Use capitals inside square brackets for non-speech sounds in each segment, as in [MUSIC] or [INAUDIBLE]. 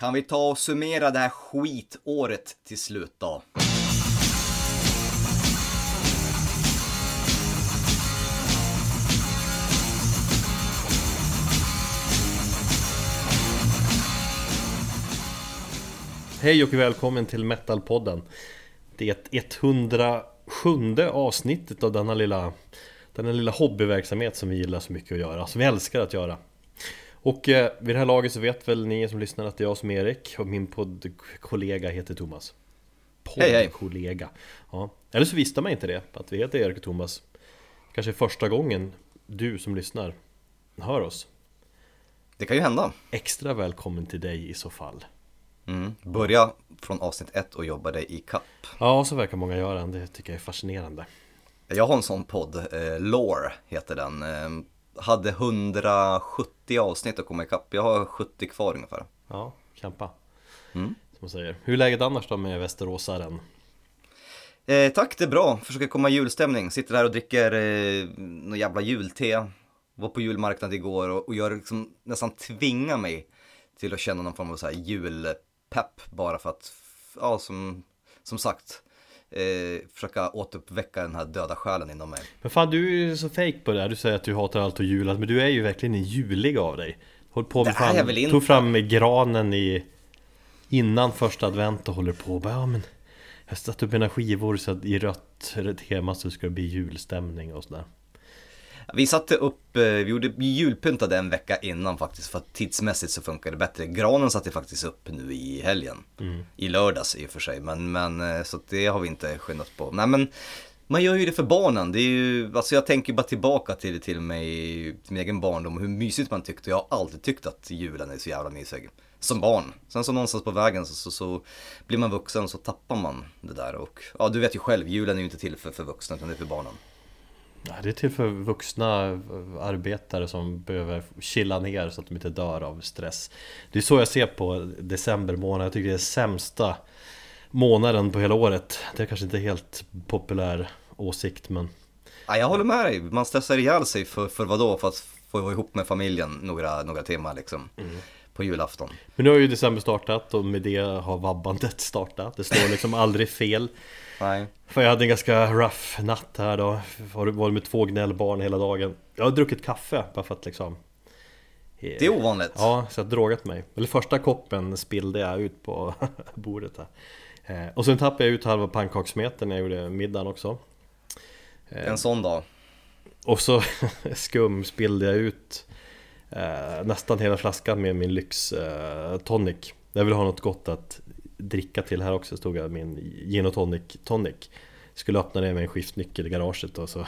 Kan vi ta och summera det här skitåret till slut då? Hej och välkommen till Metalpodden Det 107 avsnittet av denna lilla Denna lilla hobbyverksamhet som vi gillar så mycket att göra, som vi älskar att göra och eh, vid det här laget så vet väl ni som lyssnar att det är jag som är Erik och min poddkollega heter Thomas Hej, hej. Poddkollega ja. Eller så visste man inte det, att vi heter Erik och Thomas Kanske första gången du som lyssnar hör oss Det kan ju hända. Extra välkommen till dig i så fall Mm. Börja från avsnitt ett och jobba dig i kapp. Ja, så verkar många göra, det tycker jag är fascinerande Jag har en sån podd, eh, Lore heter den. Eh, hade 170 avsnitt att komma ikapp. Jag har 70 kvar ungefär. Ja, kämpa Mm. Som man säger. Hur är läget annars då med Västeråsaren? Eh, tack, det är bra. Försöker komma i julstämning. Sitter här och dricker eh, någon jävla julte. Var på julmarknad igår och, och jag liksom nästan tvingar mig till att känna någon form av så här julpepp bara för att, ja som, som sagt, eh, försöka återuppväcka den här döda själen inom mig. Men fan du är ju så fake på det här. Du säger att du hatar allt och julat Men du är ju verkligen en julig av dig Håll på med fan. Tog fram med granen i Innan första advent och håller på och bara, ja men Jag har satt upp mina skivor så att i rött tema så ska det bli julstämning och sådär Vi satte upp, eh, vi gjorde vi julpyntade en vecka innan faktiskt för att tidsmässigt så funkar det bättre. Granen satte faktiskt upp nu i helgen. I lördags i och för sig, men, men eh, så det har vi inte skyndat på. Nej men man gör ju det för barnen. Det är ju, alltså jag tänker bara tillbaka till, till mig, till min egen barndom, hur mysigt man tyckte. Jag har alltid tyckt att julen är så jävla mysig. Som barn. Sen så någonstans på vägen så, så, så blir man vuxen och så tappar man det där. Och ja, du vet ju själv, julen är ju inte till för, för vuxna utan det är för barnen. Ja, det är till för vuxna arbetare som behöver chilla ner så att de inte dör av stress Det är så jag ser på december månad, jag tycker det är sämsta månaden på hela året Det är kanske inte helt populär åsikt men Ja, jag håller med dig. Man stressar ihjäl sig för, för vadå? För att få ihop med familjen några, några timmar liksom. På julafton. Men nu har ju december startat och med det har vabbandet startat Det står liksom aldrig fel Nej. För jag hade en ganska rough natt här då Var var med två gnällbarn hela dagen Jag har druckit kaffe bara för att liksom Det är ovanligt. Ja, så jag har drogat mig. Eller första koppen spillde jag ut på [LAUGHS] bordet här. Eh, Och sen tappade jag ut halva pannkakssmeten när jag gjorde middagen också. En sån dag. Och så [LAUGHS] skum spillde jag ut eh, nästan hela flaskan med min lyx eh, tonic. Jag vill ha något gott att dricka till här också, stod jag min gin och tonic tonic. Skulle öppna det med en skiftnyckel i garaget och så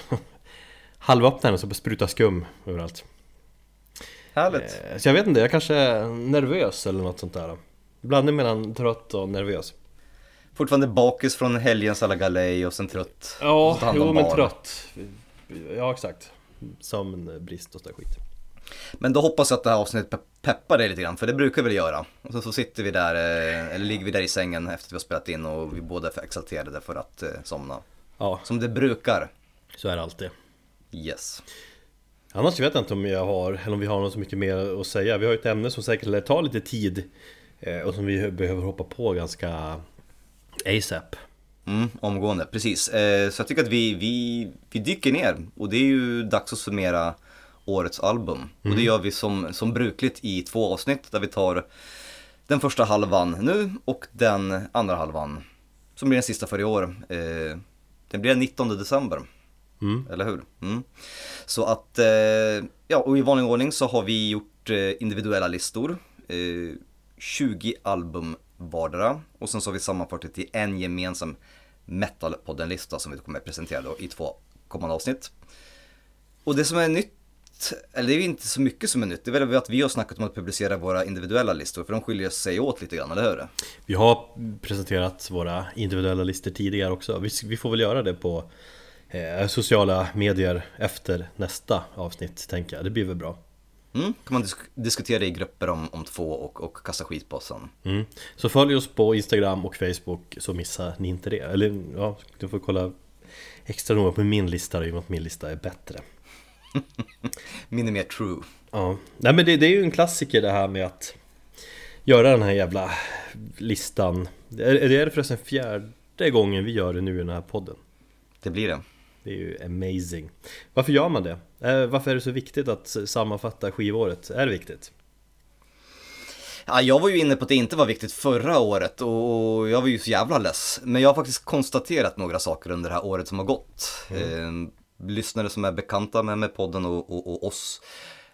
[LAUGHS] halvöppnade den och så spruta skum överallt. Härligt. Eh, Så jag vet inte, jag kanske är nervös eller något sånt där Blandning mellan trött och nervös Fortfarande bakis från helgens alla galej och sen trött. Ja, jo men barn. trött Ja exakt Sömn, brist och sådär skit Men då hoppas jag att det här avsnittet pe- peppar dig lite grann, för det brukar vi väl göra. Och så, så sitter vi där, eh, eller ligger vi där i sängen efter att vi har spelat in och vi båda är för exalterade för att eh, somna. Ja, Som det brukar. så är det alltid Yes. Annars vet jag inte om jag har, eller om vi har något så mycket mer att säga Vi har ju ett ämne som säkert lär ta lite tid eh, Och som vi behöver hoppa på ganska ASAP Mm, omgående, precis. Så jag tycker att vi, vi, vi dyker ner och det är ju dags att summera årets album. Och det gör vi som, som brukligt i två avsnitt där vi tar den första halvan nu och den andra halvan som blir den sista för i år. Eh, den blir den 19 december. Mm. Eller hur? Mm. Så att, eh, ja och i vanlig ordning så har vi gjort eh, individuella listor. Eh, 20 album vardera. Och sen så har vi sammanfört det till en gemensam metalpodden-lista som vi kommer att presentera då i två kommande avsnitt. Och det som är nytt, eller det är ju inte så mycket som är nytt, det är väl att vi har snackat om att publicera våra individuella listor, för de skiljer sig åt lite grann, eller hur? Vi har presenterat våra individuella listor tidigare också Vi, vi får väl göra det på eh, sociala medier efter nästa avsnitt tänker jag Det blir väl bra Mm, kan man disk- diskutera i grupper om, om två och, och kasta skit på sen. Mm. Så följ oss på Instagram och Facebook så missar ni inte det. Eller ja, du får kolla extra noga på min lista i och med att min lista är bättre. Min är mer true. Ja, nej men det, det är ju en klassiker det här med att göra den här jävla listan. Är, är det förresten fjärde gången vi gör det nu i den här podden? Det blir det. Det är ju amazing. Varför gör man det? Eh, Varför är det så viktigt att sammanfatta skivåret? Är det viktigt? Ja, jag var ju inne på att det inte var viktigt förra året och jag var ju så jävla less. Men jag har faktiskt konstaterat några saker under det här året som har gått. Eh, lyssnare som är bekanta med, med podden och, och, och oss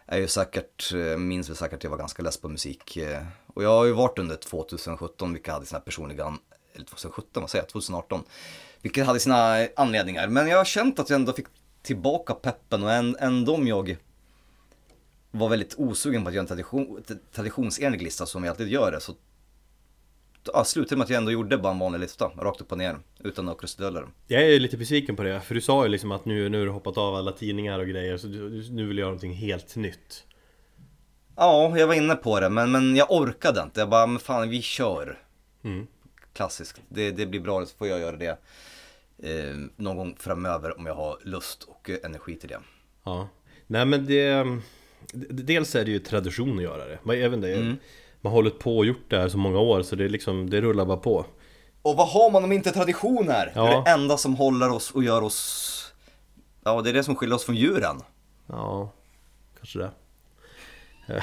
är ju säkert, eh, minns vi säkert att jag var ganska less på musik. Eh, och jag har ju varit under 2017, vilka hade sina personliga, eller 2017, vad säger jag, 2018. Vilket hade sina anledningar. Men jag har känt att jag ändå fick tillbaka peppen och ändå om jag var väldigt osugen på att göra en tradition, traditionsenlig lista som jag alltid gör det så ja, slutade med att jag ändå gjorde bara en vanlig lista, rakt upp och ner, utan några krusiduller. Jag är lite besviken på det, för du sa ju liksom att nu, nu har du hoppat av alla tidningar och grejer så du, nu vill du göra någonting helt nytt. Ja, jag var inne på det, men, men jag orkade inte. Jag bara, men fan vi kör. Mm. Klassiskt. Det, det blir bra, så får jag göra det eh, någon gång framöver om jag har lust och energi till det. Ja. Nej men det... d- Dels är det ju tradition att göra det. Även det Mm. Man har hållit på och gjort det här så många år så det är liksom, det rullar bara på. Och vad har man om inte traditioner? Ja. Det är det enda som håller oss och gör oss... Ja, det är det som skiljer oss från djuren. Ja, kanske det. [LAUGHS]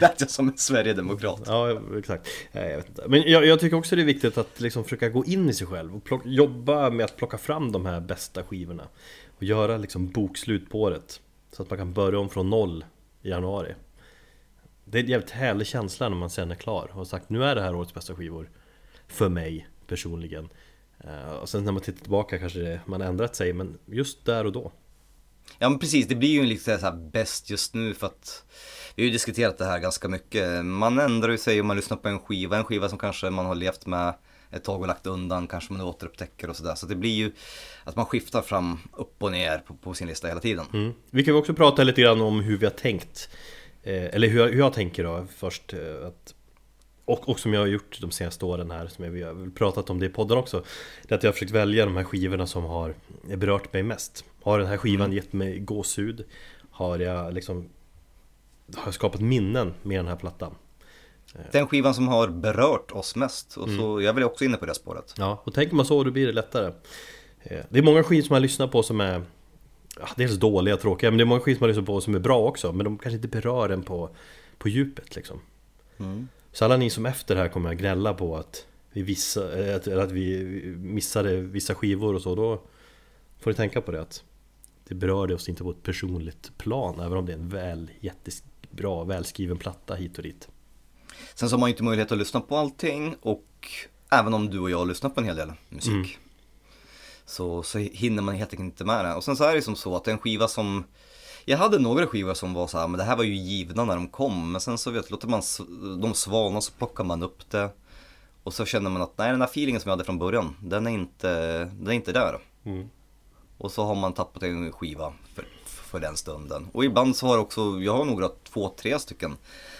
Lät jag som en Sverigedemokrat. Ja, exakt. Nej, jag vet inte. Men jag, jag tycker också det är viktigt att liksom försöka gå in i sig själv och plock, jobba med att plocka fram de här bästa skivorna. Och göra liksom bokslut på det. Så att man kan börja om från noll i januari. Det är en jävligt härlig känsla när man sen är klar och har sagt nu är det här årets bästa skivor. För mig personligen. Eh, Och sen när man tittar tillbaka kanske det, man ändrat sig men just där och då. Ja men precis, det blir ju lite så här bäst just nu för att vi har ju diskuterat det här ganska mycket. Man ändrar ju sig om man lyssnar på en skiva, en skiva som kanske man har levt med ett tag och lagt undan, kanske man återupptäcker och sådär. Så det blir ju att man skiftar fram upp och ner på, på sin lista hela tiden. Mm. Vi kan ju också prata lite grann om hur vi har tänkt Eller hur jag, hur jag tänker då först eh, att, och, och som jag har gjort de senaste åren här Som jag, har pratat om det i podden också Det är att jag har försökt välja de här skivorna som har berört mig mest Har den här skivan gett mig gåshud? Har jag liksom Har jag skapat minnen med den här plattan? Den skivan som har berört oss mest. Och så, jag vill också inne på det spåret. Ja, och tänker man så då blir det lättare Eh, Det är många skivor som man lyssnar på som är ja, Dels dåliga, tråkiga, men det är många skivor som man lyssnar på som är bra också Men de kanske inte berör en på, på djupet liksom Mm. Så alla ni som efter det här kommer att gnälla på att vi, vissa, att, att vi missade vissa skivor och så Då får ni tänka på det att Det berörde oss inte på ett personligt plan Även om det är en väl, jättebra, välskriven platta hit och dit Sen så har man ju inte möjlighet att lyssna på allting och även om du och jag lyssnar på en hel del musik Mm. Så, så hinner man helt enkelt inte med det. Och sen så är det som så att en skiva som jag hade några skivor som var så här, men det här var ju givna när de kom. Men sen så vet, låter man dem svalna så plockar man upp det. Och så känner man att nej, den här feelingen som jag hade från början, den är inte, den är inte där. Mm. Och så har man tappat en skiva för, för den stunden. Och ibland så har också, jag har några två, tre stycken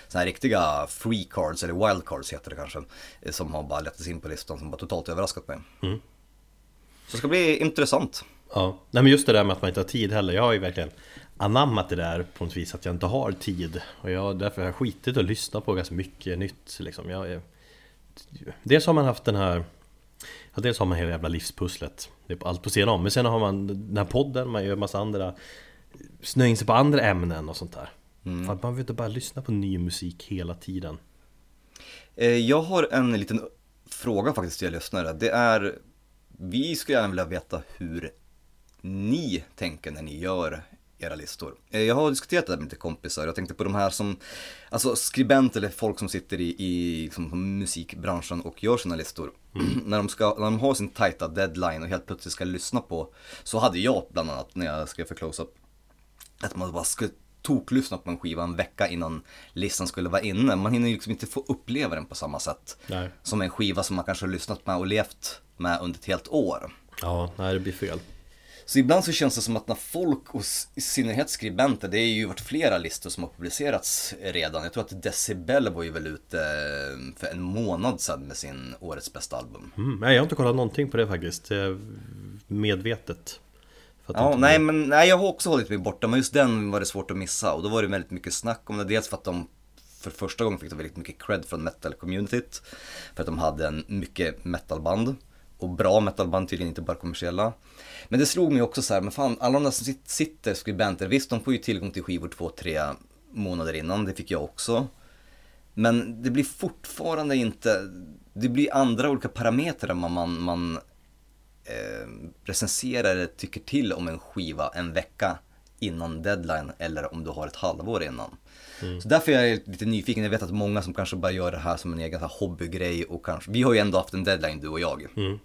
så här riktiga free cards, eller wild cards heter det kanske. Som har bara letts in på listan som bara totalt överraskat mig. Mm. Så det ska bli intressant. Ja, nej men just det där med att man inte har tid heller. Jag har ju verkligen anammat det där på något vis att jag inte har tid. Och jag, därför har jag skitit att lyssna på ganska mycket nytt liksom. Jag, är- Dels har man haft den här Ja, dels har man hela jävla livspusslet. Det är allt på sidan om. Men sen har man den här podden, man gör massa andra Snöa in sig på andra ämnen och sånt där. För att man vill inte bara lyssna på ny musik hela tiden. Eh, Jag har en liten fråga faktiskt till er lyssnare. Det är, vi skulle gärna vilja veta hur ni tänker när ni gör era listor. Eh, Jag har diskuterat det här med lite kompisar. Jag tänkte på de här som, alltså skribenter eller folk som sitter i, i liksom, musikbranschen och gör sina listor. [CLEARS THROAT] när, de ska, när de har sin tajta deadline och helt plötsligt ska lyssna på, så hade jag bland annat när jag skrev för close-up, att man bara skulle toklyssna på en skiva en vecka innan listan skulle vara inne. Man hinner ju liksom inte få uppleva den på samma sätt. Nej. Som en skiva som man kanske har lyssnat med och levt med under ett helt år. Ja, nej det blir fel Så ibland så känns det som att när folk och i synnerhet skribenter, det är ju varit flera listor som har publicerats redan. Jag tror att Decibel var ju väl ute eh, för en månad sedan med sin årets bästa album. mm, Nej, jag har inte kollat någonting på det faktiskt Medvetet Ja, nej men nej, jag har också hållit mig borta, men just den var det svårt att missa och då var det väldigt mycket snack om det. Dels för att de för första gången fick de väldigt mycket cred från metal-communityt. För att de hade en mycket metalband. Och bra metalband tydligen, inte bara kommersiella. Men det slog mig också så här, men fan alla de där som sitter skribenter, visst de får ju tillgång till skivor två, tre månader innan, det fick jag också. Men det blir fortfarande inte, det blir andra olika parametrar man, man, man eh, recenserar tycker till om en skiva en vecka innan deadline eller om du har ett halvår innan. Mm. Så därför är jag lite nyfiken, jag vet att många som kanske bara gör det här som en egen hobbygrej och kanske, vi har ju ändå haft en deadline du och jag. Mm.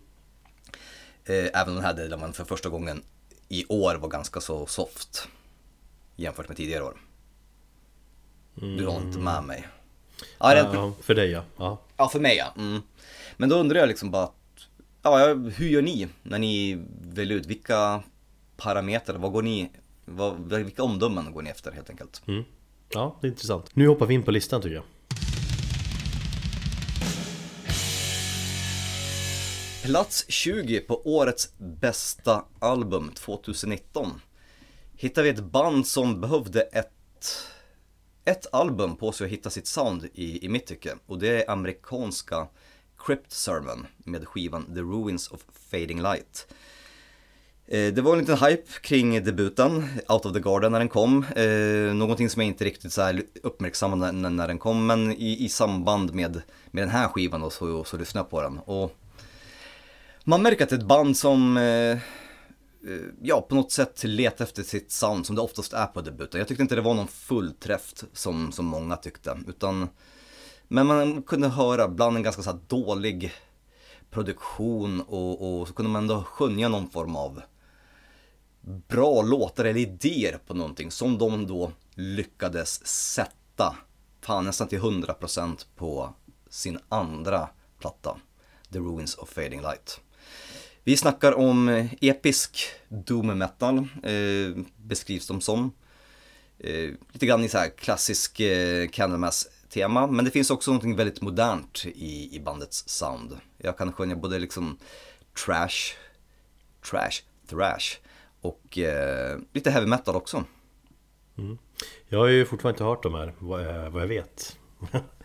Eh, även den här deadline för första gången i år var ganska så soft jämfört med tidigare år. Du har inte med mig. Ja, rent... ja, för dig ja. ja. Ja, för mig ja. Mm. Men då undrar jag liksom bara, ja, hur gör ni när ni väljer ut vilka parametrar, vad går ni, vad, vilka omdömen går ni efter helt enkelt? Mm. Ja, det är intressant. Nu hoppar vi in på listan tycker jag. Plats 20 på årets bästa album 2019 hittar vi ett band som behövde ett ett album på sig att hitta sitt sound i, i mitt tycke och det är amerikanska Crypt Sermon med skivan The Ruins of Fading Light. Eh, det var en liten hype kring debuten, Out of the Garden, när den kom. Eh, någonting som jag inte riktigt så här uppmärksammade när, när den kom, men i, i samband med, med den här skivan då, så, så lyssnade jag på den. Och man märker att det är ett band som eh, eh, ja, på något sätt letar efter sitt sound som det oftast är på debuten. Jag tyckte inte det var någon fullträff som, som många tyckte, utan men man kunde höra bland en ganska så dålig produktion och, och så kunde man ändå skönja någon form av bra låtar eller idéer på någonting som de då lyckades sätta, fan nästan till 100% på sin andra platta, The Ruins of Fading Light. Vi snackar om eh, episk doom metal, eh, beskrivs de som. Eh, lite grann i så här klassisk eh, Candlemass-tema, men det finns också något väldigt modernt i, i bandets sound. Jag kan skönja både liksom trash, trash, thrash och eh, lite heavy metal också. Mm. Jag har ju fortfarande inte hört de här, vad jag, vad jag vet. [LAUGHS]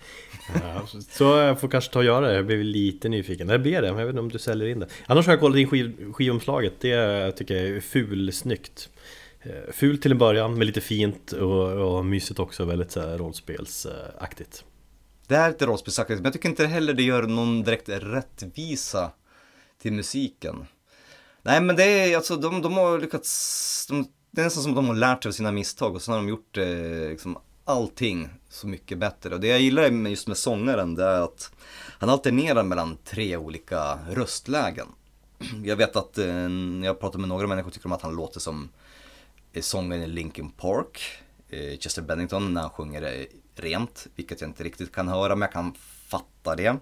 Ja, så jag får kanske ta och göra det, jag blev lite nyfiken. Det blir det, jag vet inte om du säljer in det. Annars har jag kollat in skiv, skivomslaget, det tycker jag är fulsnyggt. Eh, Fult till en början, men lite fint och, och mysigt också, väldigt så här, rollspelsaktigt. Det är lite rollspelsaktigt, men jag tycker inte heller det gör någon direkt rättvisa till musiken. Nej men det är alltså, de, de har lyckats, de, det är nästan som att de har lärt sig av sina misstag och sen har de gjort eh, liksom allting så mycket bättre. Och det jag gillar just med sångaren det är att han alternerar mellan tre olika röstlägen. Jag vet att eh, när jag pratar med några människor tycker de att han låter som eh, sångaren i Linkin Park, eh, Chester Bennington, när han sjunger det rent, vilket jag inte riktigt kan höra, men jag kan fatta det.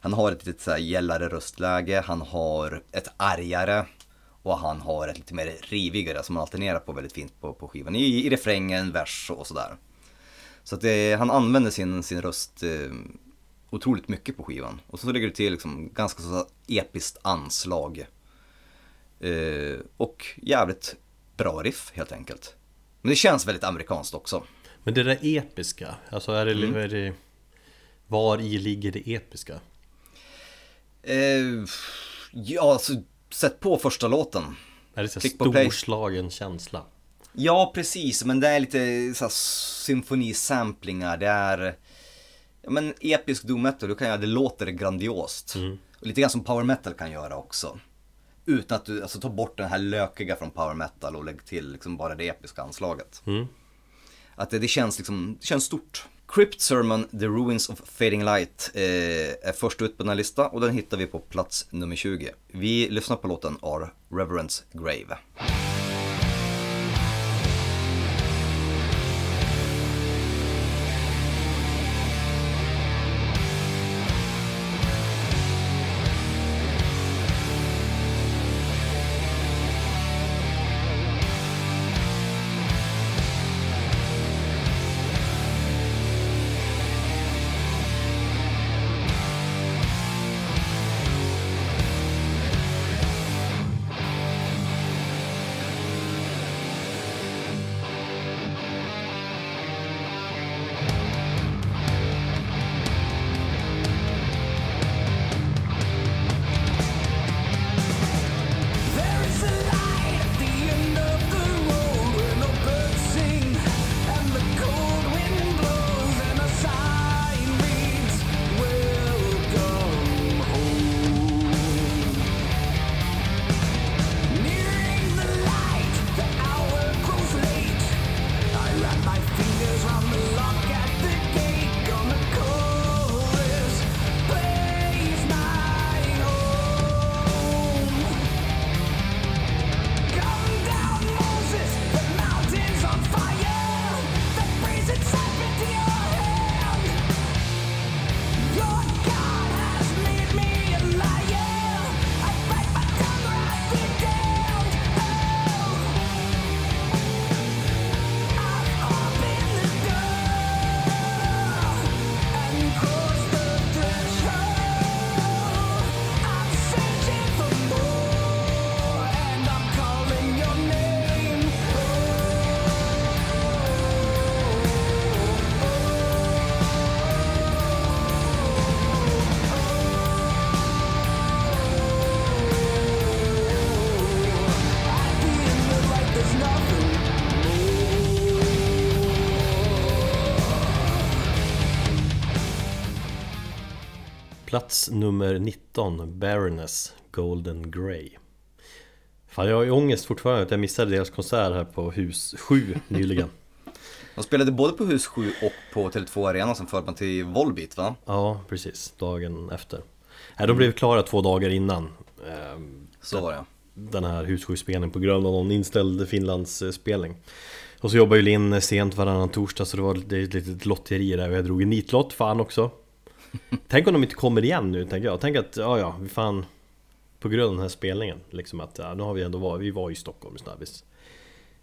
Han har ett lite så gällare röstläge, han har ett argare och han har ett lite mer rivigare som han alternerar på väldigt fint på, på skivan. I, i refrängen, vers och sådär. Så att det, han använder sin, sin röst eh, otroligt mycket på skivan. Och så lägger du till liksom ganska så episkt anslag. Eh, och jävligt bra riff helt enkelt. Men det känns väldigt amerikanskt också. Men det där episka, alltså är det, mm. är det var i ligger det episka? Eh, ja, alltså sätt på första låten. Är det så storslagen känsla? Ja, precis, men det är lite så symfonisamplingar, det är ja, men episk doom metal, du kan göra det låter grandiost. Mm. Och lite grann som power metal kan göra också. Utan att du, alltså ta bort den här lökiga från power metal och lägg till liksom bara det episka anslaget. Mm. Att det, det, känns liksom, det känns stort. Crypt Sermon, The Ruins of Fading Light eh, är först ut på den här listan och den hittar vi på plats nummer 20. Vi lyssnar på låten Our Reverence Grave. Plats nummer 19, Baroness Golden Grey. Fan jag har ju ångest fortfarande att jag missade deras konsert här på hus 7 nyligen. [LAUGHS] De spelade både på hus 7 och på Tele2 Arena som förband till Volbeat va? Ja, precis, dagen efter. Nej, de blev klara två dagar innan. Ehm, Så var det. Den här hus 7-spelningen på grund av någon inställd Finlandsspelning. Och så jobbar ju Linn sent varannan torsdag så det var ett litet lotteri där. Och jag drog en nitlott, fan också Tänk om de inte kommer igen nu, tänker jag. Tänk att, ja ja, vi fan På grund av den här spelningen, liksom att, ja, nu har vi ändå varit, vi var i Stockholm snabbis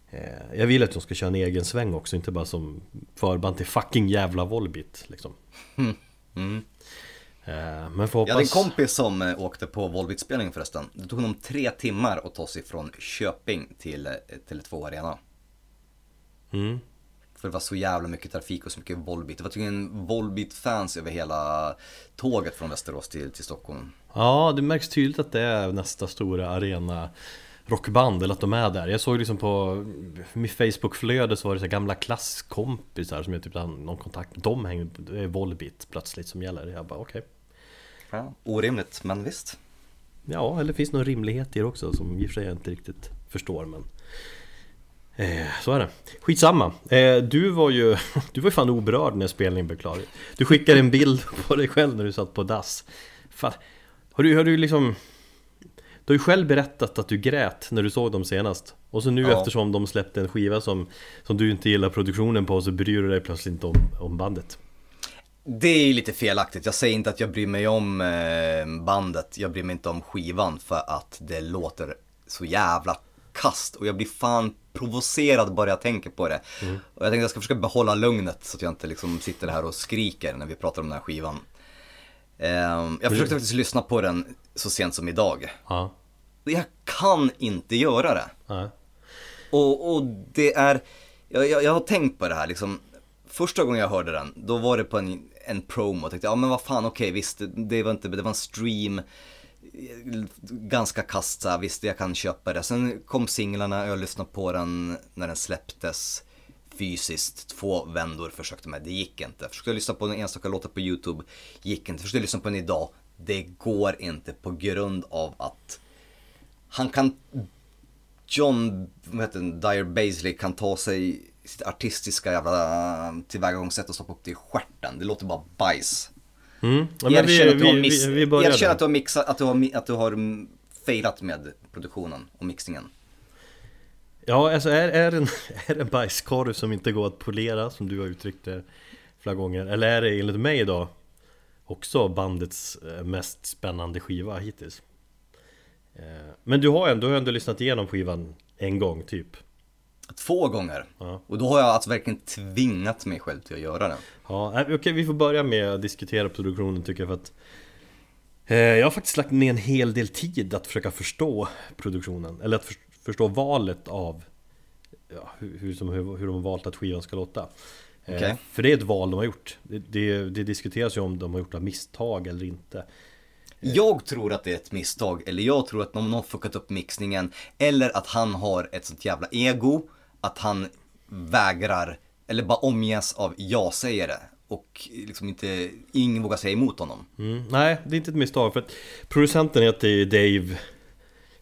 eh, Jag vill att de ska köra en egen sväng också, inte bara som förband till fucking jävla Volbit liksom Mm. eh, Men får Jag hade en kompis som eh, åkte på Volbeat-spelningen förresten. Det tog honom tre timmar att ta sig från Köping till eh, Tele2 Arena. mm. För det var så jävla mycket trafik och så mycket Volbeat. Det var tydligen Volbeat-fans över hela tåget från Västerås till, till Stockholm. Ja, det märks tydligt att det är nästa stora arena rockband eller att de är där. Jag såg liksom på mitt Facebook-flöde så var det så gamla klasskompisar som jag typ hade någon kontakt med. De hängde, det är Volbeat plötsligt som gäller. Jag bara okej. Ja, orimligt, men visst. Ja, eller finns det någon rimlighet i det också som i och för sig jag inte riktigt förstår men eh, Så är det. Skitsamma. Eh, du var ju [LAUGHS] Du var ju fan oberörd när spelningen blev klar. Du skickade en bild på dig själv när du satt på dass. Fan. Har du, har du liksom Du har ju själv berättat att du grät när du såg dem senast. Och så nu Ja. eftersom de släppte en skiva som Som du inte gillar produktionen på så bryr du dig plötsligt inte om, om bandet. Det är ju lite felaktigt. Jag säger inte att jag bryr mig om eh, bandet. Jag bryr mig inte om skivan för att det låter så jävla kast. Och jag blir fan provocerad bara jag tänker på det. Och jag tänkte jag ska försöka behålla lugnet så att jag inte liksom sitter här och skriker när vi pratar om den här skivan. Ehm, jag försökte faktiskt lyssna på den så sent som idag. Ja. Jag kan inte göra det. Nej. Och, och det är, jag, jag, jag har tänkt på det här liksom. Första gången jag hörde den, då var det på en, en promo och tänkte, ja men vad fan okej visst, det, det var inte, det var en stream, ganska kast så här, visst jag kan köpa det. Sen kom singlarna, jag lyssnade på den när den släpptes fysiskt, två vändor försökte med, det gick inte. Försökte lyssna på en enstaka låt på YouTube, gick inte. Försökte lyssna på den idag, det går inte på grund av att han kan John, vad heter den, Dyer Baisley kan ta sig sitt artistiska jävla tillvägagångssätt och stoppa upp det i stjärten. Det låter bara bajs. Mm. Ja, Erkänn att du har miss... vi, vi Erkänn att du har mixat, att du har, att du har failat med produktionen och mixningen. Ja, alltså är, är, en, [LAUGHS] är en bajskorv som inte går att polera som du har uttryckt det flera gånger? Eller är det enligt mig då också bandets eh, mest spännande skiva hittills? Eh, Men du har ändå, du har ändå lyssnat igenom skivan en gång typ? Två gånger. Ja. Och då har jag alltså verkligen tvingat mig själv till att göra det. Ja, nej, okej vi får börja med att diskutera produktionen tycker jag för att eh, Jag har faktiskt lagt ner en hel del tid att försöka förstå produktionen Eller att för, förstå valet av ja, hur, hur, som, hur, hur de har valt att skivan ska låta Eh, Okej. För det är ett val de har gjort det, det, det diskuteras ju om de har gjort av misstag eller inte Jag tror att det är ett misstag, eller jag tror att någon har fuckat upp mixningen, eller att han har ett sånt jävla ego, att han vägrar, eller bara omges av ja-sägare. Och liksom inte, ingen vågar säga emot honom. mm, Nej, det är inte ett misstag för att producenten heter Dave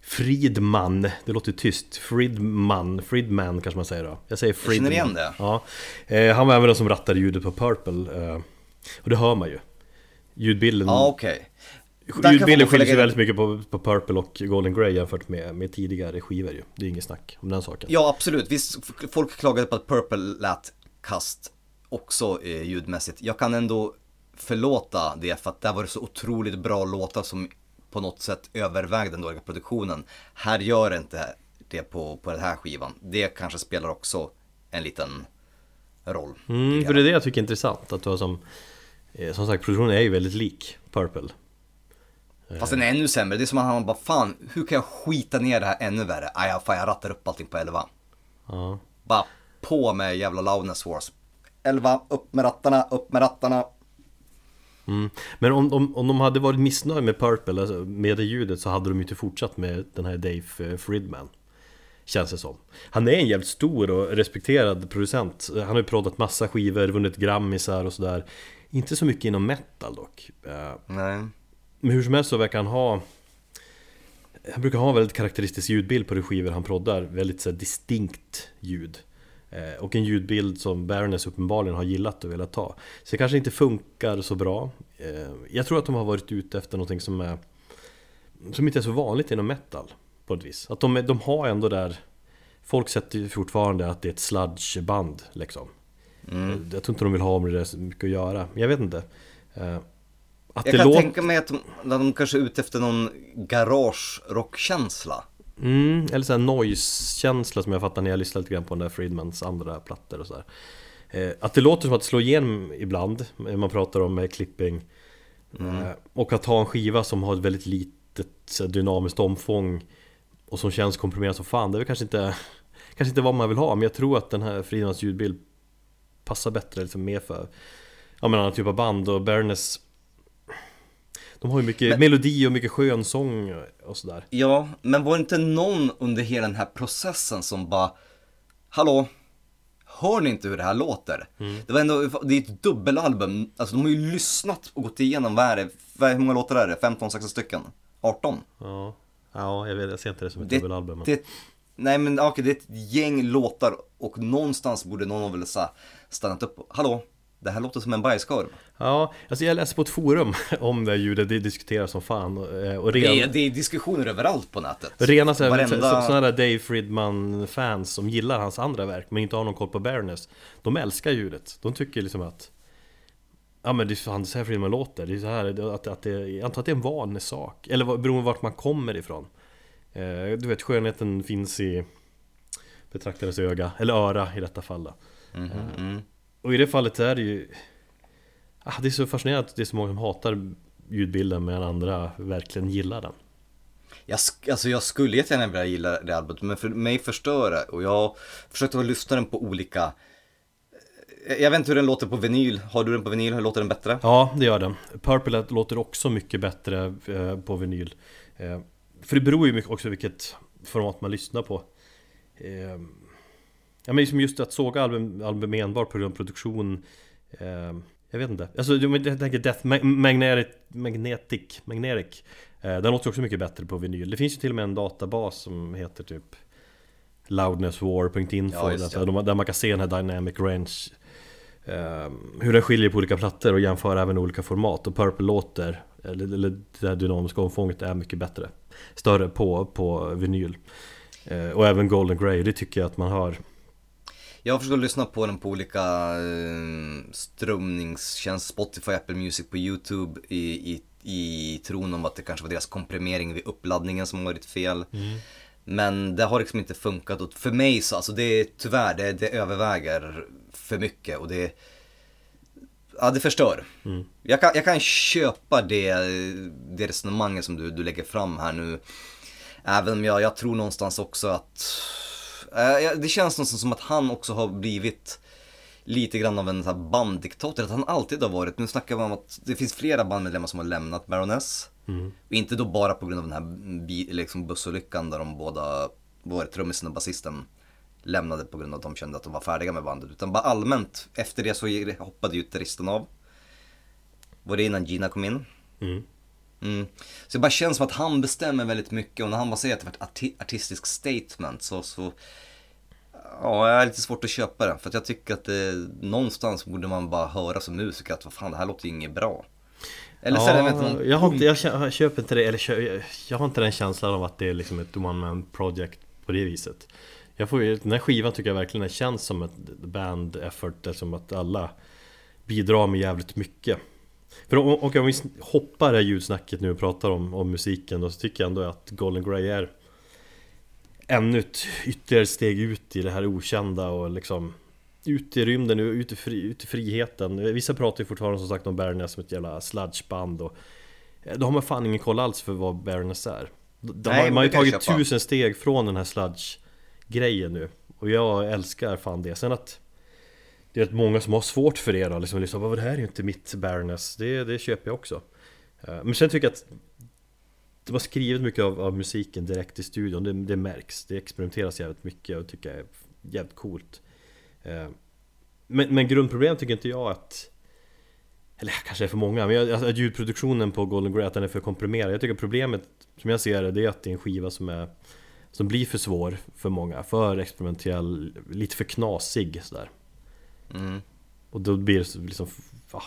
Fridman, det låter tyst, Fridman, Fridman kanske man säger då Jag säger Fridman känner igen det. Ja, eh, han var även den som rattade ljudet på Purple eh, Och det hör man ju Ljudbilden, Ja, okej. Kan ljudbilden skiljer sig väldigt mycket på, på Purple och Golden Grey jämfört med, med tidigare skivor ju Det är inget snack om den saken Ja, absolut. Visst, folk klagade på att Purple lät kast också eh, ljudmässigt. Jag kan ändå förlåta det för att där var det så otroligt bra låtar som på något sätt övervägde den dåliga produktionen. Här gör det inte det på, på den här skivan. Det kanske spelar också en liten roll. Mm, för det är det jag tycker är intressant att du har som eh, Som sagt produktionen är ju väldigt lik Purple Fast den är ännu sämre. Det är som att han bara, fan, hur kan jag skita ner det här ännu värre? Aj, ja, fan, jag rattar upp allting på 11. Ja, Bara på med jävla loudness wars. 11, upp med rattarna, upp med rattarna. mm. Men om, om, om de hade varit missnöjda med Purple, alltså med det ljudet Så hade de ju inte fortsatt med den här Dave eh, Fridman Känns det som Han är en jävligt stor och respekterad producent Han har ju proddat massa skivor, vunnit grammisar och sådär Inte så mycket inom metal dock Eh, Nej. Men hur som helst så verkar han ha Han brukar ha en väldigt karaktäristisk ljudbild på de skivor han proddar. Väldigt så distinkt ljud. Eh, Och en ljudbild som Baroness uppenbarligen har gillat och velat ta. Så det kanske inte funkar så bra. Eh, Jag tror att de har varit ute efter någonting som är Som inte är så vanligt inom metal På ett vis. Att de, de har ändå där Folk sätter ju fortfarande att det är ett sludgeband liksom. Mm. Jag tror inte de vill ha med det så mycket att göra. Jag vet inte. Eh, att jag kan låter... tänka mig att de, de kanske är ute efter någon garage-rockkänsla. Mm, eller såhär noise-känsla som jag fattar när jag lyssnar lite grann på den där Friedmans andra plattor och sådär. Eh, att det låter som att slår igenom ibland, man pratar om eh, clipping. Mm. Eh, och att ha en skiva som har ett väldigt litet dynamiskt omfång och som känns komprimerad som fan, det är väl kanske inte, [LAUGHS] kanske inte vad man vill ha, men jag tror att den här Friedmans ljudbild passar bättre, liksom mer för ja, men annan typ av band och Baroness de har ju mycket men, melodi och mycket skön sång och sådär. Ja, men var det inte någon under hela den här processen som bara Hallå, hör ni inte hur det här låter? Mm. Det var ändå, det är ett dubbelalbum, alltså de har ju lyssnat och gått igenom, vad är det, hur många låtar är det? 15-16 stycken? 18? Ja, ja jag vet, jag ser inte det som ett det, dubbelalbum. Men... Det, nej men okej, okay, det är ett gäng låtar och någonstans borde någon väl ha stannat upp, hallå, det här låter som en bajskorv. Ja, alltså jag läser på ett forum [LAUGHS] om det ljudet, det diskuteras som fan eh, och ren... det, är, det är diskussioner överallt på nätet. Rena så Varenda... sådana där Dave Fridman-fans som gillar hans andra verk men inte har någon koll på Baroness. De älskar ljudet, de tycker liksom att Ja men det är fan så här Friedman låter, det är så här att, att det, jag antar att det är en vanesak Eller beroende på vart man kommer ifrån. Eh, Du vet skönheten finns i betraktarens öga, eller öra i detta fall. Mm -hmm, mm. Och i det fallet är det ju ah, Det är så fascinerande att det är så många som hatar ljudbilden medan andra verkligen gillar den. Jag, alltså jag skulle jättegärna vilja gilla det albumet men för mig förstör det. Och jag försökte att lyssna den på olika eh, jag vet inte hur den låter på vinyl, har du den på vinyl, hur låter den bättre? Ja, det gör den. Purple låter också mycket bättre eh, på vinyl. Eh, För det beror ju mycket också vilket format man lyssnar på. Ja men liksom just att såga album, album enbart på grund av produktion Jag vet inte. Alltså jag tänker Death Magnetic Magnetic, Magnetic. Eh, Den låter också mycket bättre på vinyl. Det finns ju till och med en databas som heter typ Loudnesswar.info ja, där, där man kan se den här Dynamic Range eh, Hur den skiljer på olika plattor och jämför även olika format. Och Purple låter Eller, eller det här dynamiska omfånget är mycket bättre Större på, på vinyl. Eh, Och även Golden Grey, det tycker jag att man hör jag har försökt lyssna på den på olika eh, strömningstjänster, Spotify, Apple Music, på YouTube i, i, i tron om att det kanske var deras komprimering vid uppladdningen som varit fel. Mm. Men det har liksom inte funkat och för mig så, alltså det är tyvärr, det, det överväger för mycket och det Ja, det förstör. Mm. Jag, kan, jag kan köpa det, det resonemanget som du, du lägger fram här nu. Även om jag, jag tror någonstans också att det känns nästan som att han också har blivit lite grann av en sån banddiktator, att han alltid har varit. Nu snackar vi om att det finns flera bandmedlemmar som har lämnat Baroness. Mm. Inte då bara på grund av den här liksom bussolyckan där de båda, både trummisen och basisten lämnade på grund av att de kände att de var färdiga med bandet. Utan bara allmänt, efter det så hoppade ju gitarristen av. Var det innan Gina kom in. Mm. Mm. Så det bara känns som att han bestämmer väldigt mycket och när han bara säger att det var ett arti artistiskt statement så, så Ja, jag har lite svårt att köpa det. För att jag tycker att det, någonstans borde man bara höra som musiker att vad fan, det här låter ju inget bra. Eller så ja, är det någon... jag, har inte, jag köper inte det, eller jag, jag har inte den känslan av att det är liksom ett one man project på det viset. Jag får, den här skivan tycker jag verkligen känns som ett band effort, som att alla bidrar med jävligt mycket. För om, och om vi hoppar det här ljudsnacket nu och pratar om, om musiken då så tycker jag ändå att Golden Grey är ännu ett ytterligare steg ut i det här okända och liksom ut i rymden, ut i, fri, ut i friheten. Vissa pratar ju fortfarande som sagt om Baroness som ett jävla sludgeband och eh, Då har man fan ingen koll alls för vad Baroness är. De, Nej, Man har ju tagit tusen steg från den här sludge-grejen nu Och jag älskar fan det. Sen att det är rätt många som har svårt för det då, liksom, liksom det här är ju inte mitt Baroness, det, det köper jag också. Eh, men sen tycker jag att De har skrivit mycket av, av musiken direkt i studion, det, det, märks. Det experimenteras jävligt mycket och tycker jag är jävligt coolt. Eh, men, men grundproblemet tycker inte jag att eller kanske är för många, men jag, alltså, ljudproduktionen på Golden Grey, att den är för komprimerad. Jag tycker problemet, som jag ser det, det är att det är en skiva som är Som blir för svår för många, för experimentell, lite för knasig sådär. Mm. Och då blir det liksom, va?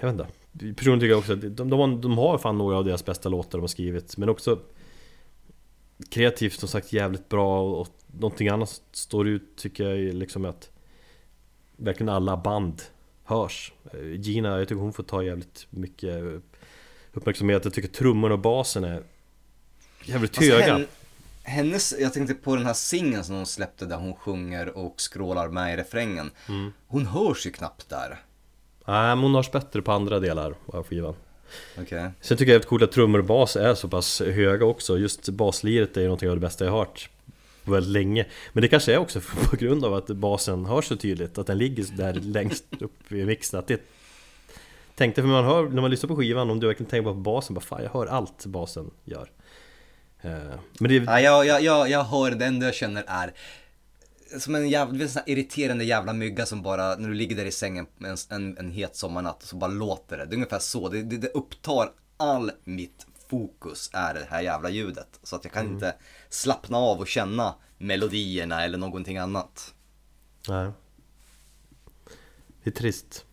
Jag vet inte Personligen tycker jag också att de, de, har, de har fan några av deras bästa låtar de har skrivit Men också Kreativt som sagt jävligt bra och någonting annat står ut tycker jag liksom att Verkligen alla band hörs Gina, jag tycker hon får ta jävligt mycket uppmärksamhet Jag tycker trummorna och basen är Jävligt Alltså, höga hen- hennes, jag tänkte på den här singeln som hon släppte där hon sjunger och skrålar med i refrängen. Mm. Hon hörs ju knappt där. Nej men hon hörs bättre på andra delar av skivan Okej. Sen tycker jag att coolt att trummor och bas är så pass höga också Just basliret är ju någonting av det bästa jag har hört på väldigt länge Men det kanske är också [LAUGHS] på grund av att basen hörs så tydligt Att den ligger där längst upp i mixen att det Tänkte för man hör, när man lyssnar på skivan Om du verkligen tänker på basen, bara fan jag hör allt basen gör Men det Ja, jag, jag, jag, jag hör det enda jag känner är som en jävla, sån irriterande jävla mygga som bara, när du ligger där i sängen en, en, en het sommarnatt så bara låter det. Det är ungefär så, det, det, det upptar all mitt fokus är det här jävla ljudet. Så att jag kan inte slappna av och känna melodierna eller någonting annat. Nej Det är trist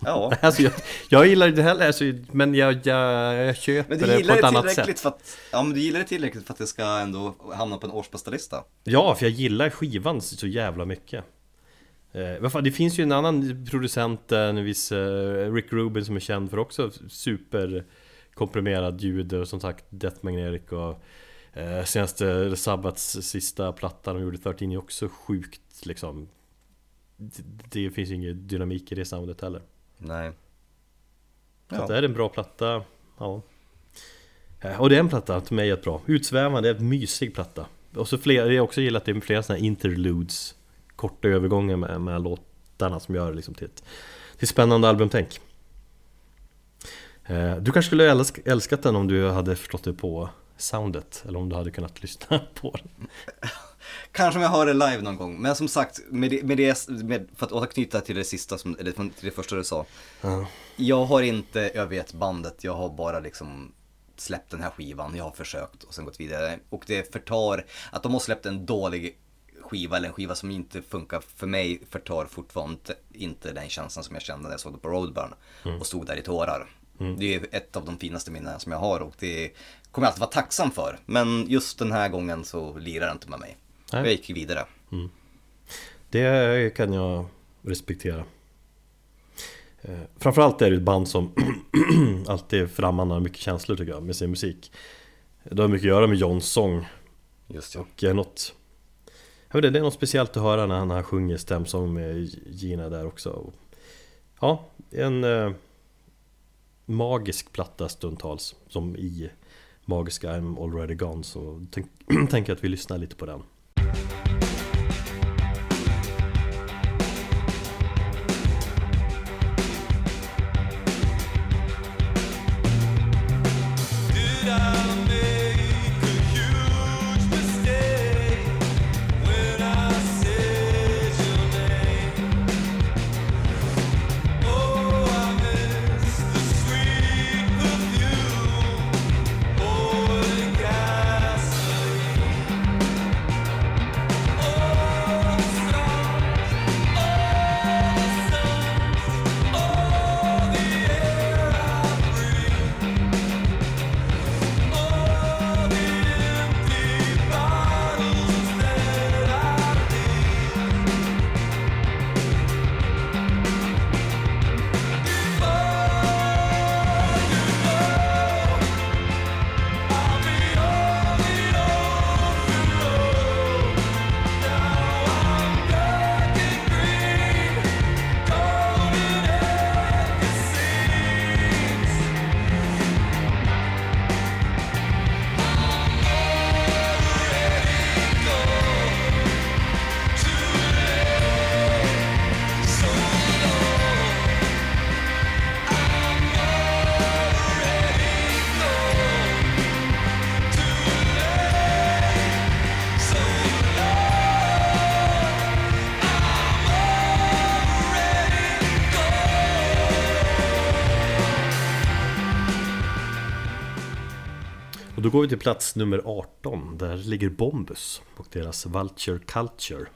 Ja, [LAUGHS] Alltså jag, jag gillar det heller, alltså, men jag, jag, jag köper men du det på ett det annat sätt. för att, ja men du gillar det tillräckligt för att det ska ändå hamna på en årsbästa lista. Ja, för jag gillar skivan så jävla mycket. Eh, Det finns ju en annan producent, eh, en viss eh, Rick Rubin som är känd för också super komprimerad ljud och som sagt Death Magnetic och eh, senaste Sabbats sista platta de gjorde 13 är också sjukt liksom det, det finns ju ingen dynamik i det soundet heller. Nej. Så Ja. att är det en bra platta, ja. Eh, Och det är en platta till mig är bra. Utsvävande, det är en mysig platta. Och så fler, jag också gillat det med flera sådana här interludes Korta övergångar med, med låtarna som gör det liksom till ett till spännande albumtänk. Eh, Du kanske skulle älsk, älskat den om du hade förstått det på soundet Eller om du hade kunnat lyssna [LAUGHS] på den Kanske om jag hör det live någon gång. Men som sagt, med det, med det, med, för att återknyta till det sista, som, eller till det första du sa. Ja. Jag har inte övergett bandet, jag har bara liksom släppt den här skivan, jag har försökt och sen gått vidare. Och det förtar, att de har släppt en dålig skiva eller en skiva som inte funkar för mig förtar fortfarande inte den känslan som jag kände när jag såg det på Roadburn och stod där i tårar. Det är ett av de finaste minnen som jag har och det kommer jag alltid vara tacksam för. Men just den här gången så lirar det inte med mig. Nej. Jag gick vidare. Det kan jag respektera Eh, Framförallt är det ett band som [CLEARS THROAT] alltid frammanar mycket känslor tycker jag med sin musik Det har mycket att göra med Johns sång Just ja. och är något jag vet inte, Det är något speciellt att höra när han, han sjunger stämsång med Gina där också Ja, en eh, magisk platta stundtals Som i magiska I'm already gone Så tänk, [CLEARS THROAT] tänker jag att vi lyssnar lite på den då går vi till plats nummer 18 Där ligger Bombus och deras Vulture Culture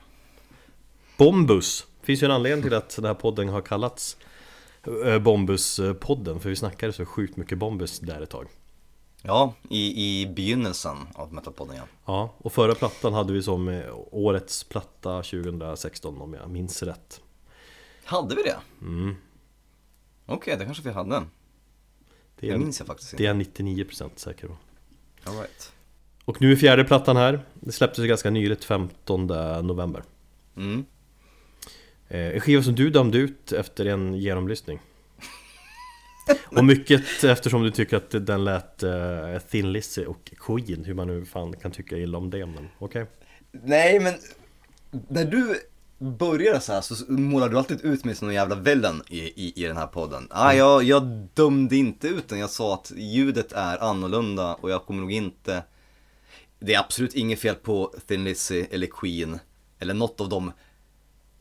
Bombus Finns ju en anledning till att den här podden har kallats eh, Bombus-podden För vi snackade så sjukt mycket Bombus där ett tag Ja, i, i begynnelsen av Metalpodden ja. Ja, och förra plattan hade vi som eh, årets platta 2016 om jag minns rätt Hade vi det? mm. Okej, det kanske vi hade. Det Det är, minns jag faktiskt det inte. är 99% säker på All right. Och nu är fjärde plattan här Det släpptes ganska nyligt, 15 november Mm. Eh, En skiva som du dömde ut efter en genomlyssning [LAUGHS] Och mycket eftersom du tycker att den lät uh, Thin Lizzy och Queen Hur man nu fan kan tycka illa om det men okej Nej, men när du börjar så här så målar du alltid ut mig som någon jävla villain i, i, i den här podden. Ah, jag, jag dömde inte ut den, jag sa att ljudet är annorlunda och jag kommer nog inte... Det är absolut inget fel på Thin Lizzy eller Queen eller något av de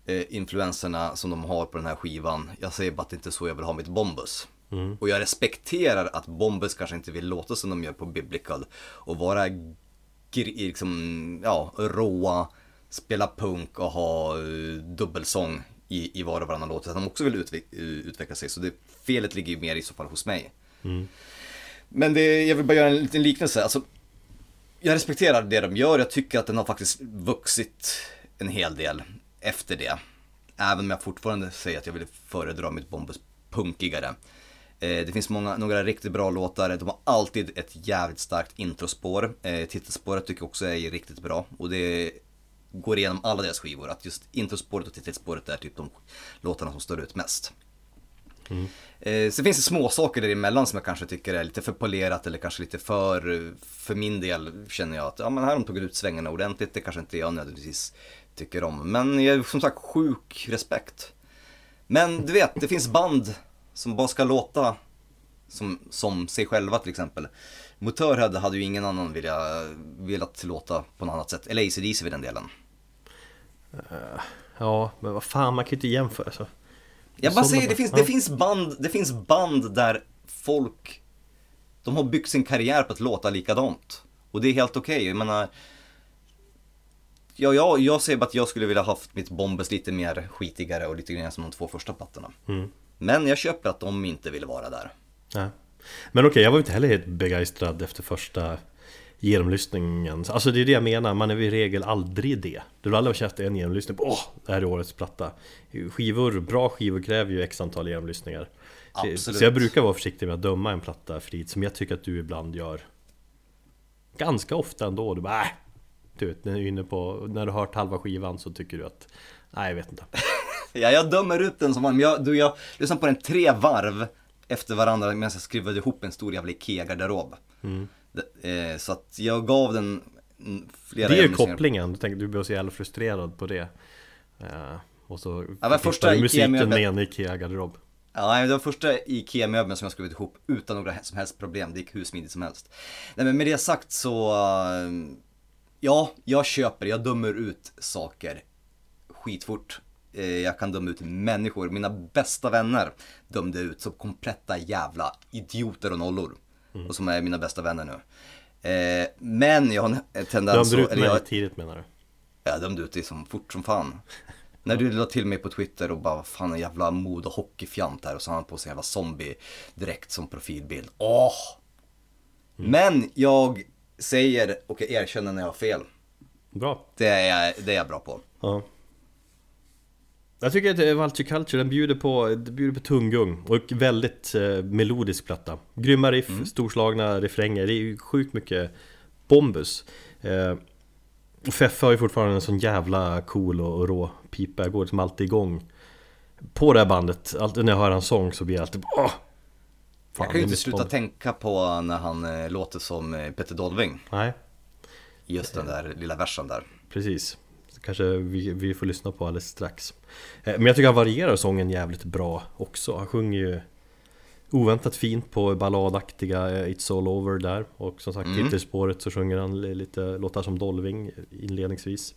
eh, influenserna som de har på den här skivan. Jag säger bara att det inte är så jag vill ha mitt Bombus. Och jag respekterar att Bombus kanske inte vill låta som de gör på Biblical och vara liksom, ja, råa, spela punk och ha uh, dubbelsång i, i var och varannan låt. Att de också vill utveck- uh, utveckla sig. Så det, felet ligger ju mer i så fall hos mig. Men det, jag vill bara göra en liten liknelse. Alltså, jag respekterar det de gör. Jag tycker att den har faktiskt vuxit en hel del efter det. Även om jag fortfarande säger att jag vill föredra mitt Bombus punkigare. Eh, det finns många, några riktigt bra låtar. De har alltid ett jävligt starkt introspår. Eh, titelspåret tycker jag också är riktigt bra. Och det går igenom alla deras skivor. Att just introspåret och titelspåret är typ de låtarna som står ut mest. Eh, så finns det små saker däremellan som jag kanske tycker är lite för polerat eller kanske lite för, för min del känner jag att ja men här har de tagit ut svängarna ordentligt, det kanske inte jag nödvändigtvis tycker om. Men jag som sagt sjuk respekt. Men du vet, det finns band som bara ska låta som, som sig själva till exempel. Motörhead hade ju ingen annan vilja, velat låta på något annat sätt, eller ACDC vid den delen. Ja, men vad fan man kan ju inte jämföra så Jag bara säger, det finns, det, finns band, det finns band där folk, de har byggt sin karriär på att låta likadant. Och det är helt okej, jag menar, ja, ja, jag säger bara att jag skulle vilja haft mitt Bombes lite mer skitigare och lite grann som de två första plattorna. Mm. Men jag köper att de inte vill vara där. Ja. Men okej, jag var inte heller helt begeistrad efter första genomlyssningen. Alltså det är det jag menar, man är i regel aldrig det. Du vill aldrig ha käft en genomlyssning på åh, det här är årets platta. Skivor, bra skivor kräver ju x antal genomlyssningar. Absolut. Så jag brukar vara försiktig med att döma en platta Frid, som jag tycker att du ibland gör. Ganska ofta ändå, du bara äh, Du vet, när du är inne på, när du har hört halva skivan så tycker du att Nej jag vet inte. [LAUGHS] Ja, jag dömer ut den som man, jag, du, jag lyssnade på den tre varv efter varandra medan jag skruvade ihop en stor jävla IKEA-garderob. Det- Eh, så att jag gav den mm, flera Det är ju kopplingen, du, tänker, du blir så jävla frustrerad på det Eh, Och så Ja, men första du musiken med en IKEA-garderob Ja, det var första IKEA-möbeln som jag skrivit ihop utan några som helst problem. Det gick hur smidigt som helst. Nej, men med det sagt så, eh, ja, jag köper, jag dömer ut saker skitfort. Eh, Jag kan döma ut människor. Mina bästa vänner dömde ut som kompletta jävla idioter och nollor. Och som är mina bästa vänner nu. Eh, Men jag har en tendens Dömde du ut mig jag, tidigt menar du? jag dömde ut dig som fort som fan. När du la till mig på Twitter och bara, vad fan en jävla mod och hockeyfjant här och så har han på sig en jävla zombie direkt som profilbild. Åh! Men jag säger och jag erkänner när jag har fel. Bra Det är jag, det är jag bra på. Ja Jag tycker att eh, Vulture Culture, den bjuder på, den bjuder på tunggung och väldigt eh, melodisk platta. Grymma riff, storslagna refränger, det är ju sjukt mycket bombus. Eh, Feffe har ju fortfarande en sån jävla cool och, och rå pipa, jag går liksom alltid igång På det här bandet, alltid när jag hör hans sång så blir jag alltid åh! Fan, jag kan ju inte sluta tänka på när han eh, låter som eh, Petter Dolving. Nej, Just den där lilla versen där. Precis Kanske vi, vi får lyssna på alldeles strax Eh, Men jag tycker han varierar sången jävligt bra också Han sjunger ju Oväntat fint på balladaktiga eh, It's All Over där Och som sagt Mm. titelspåret så sjunger han li- lite låtar som Dolving inledningsvis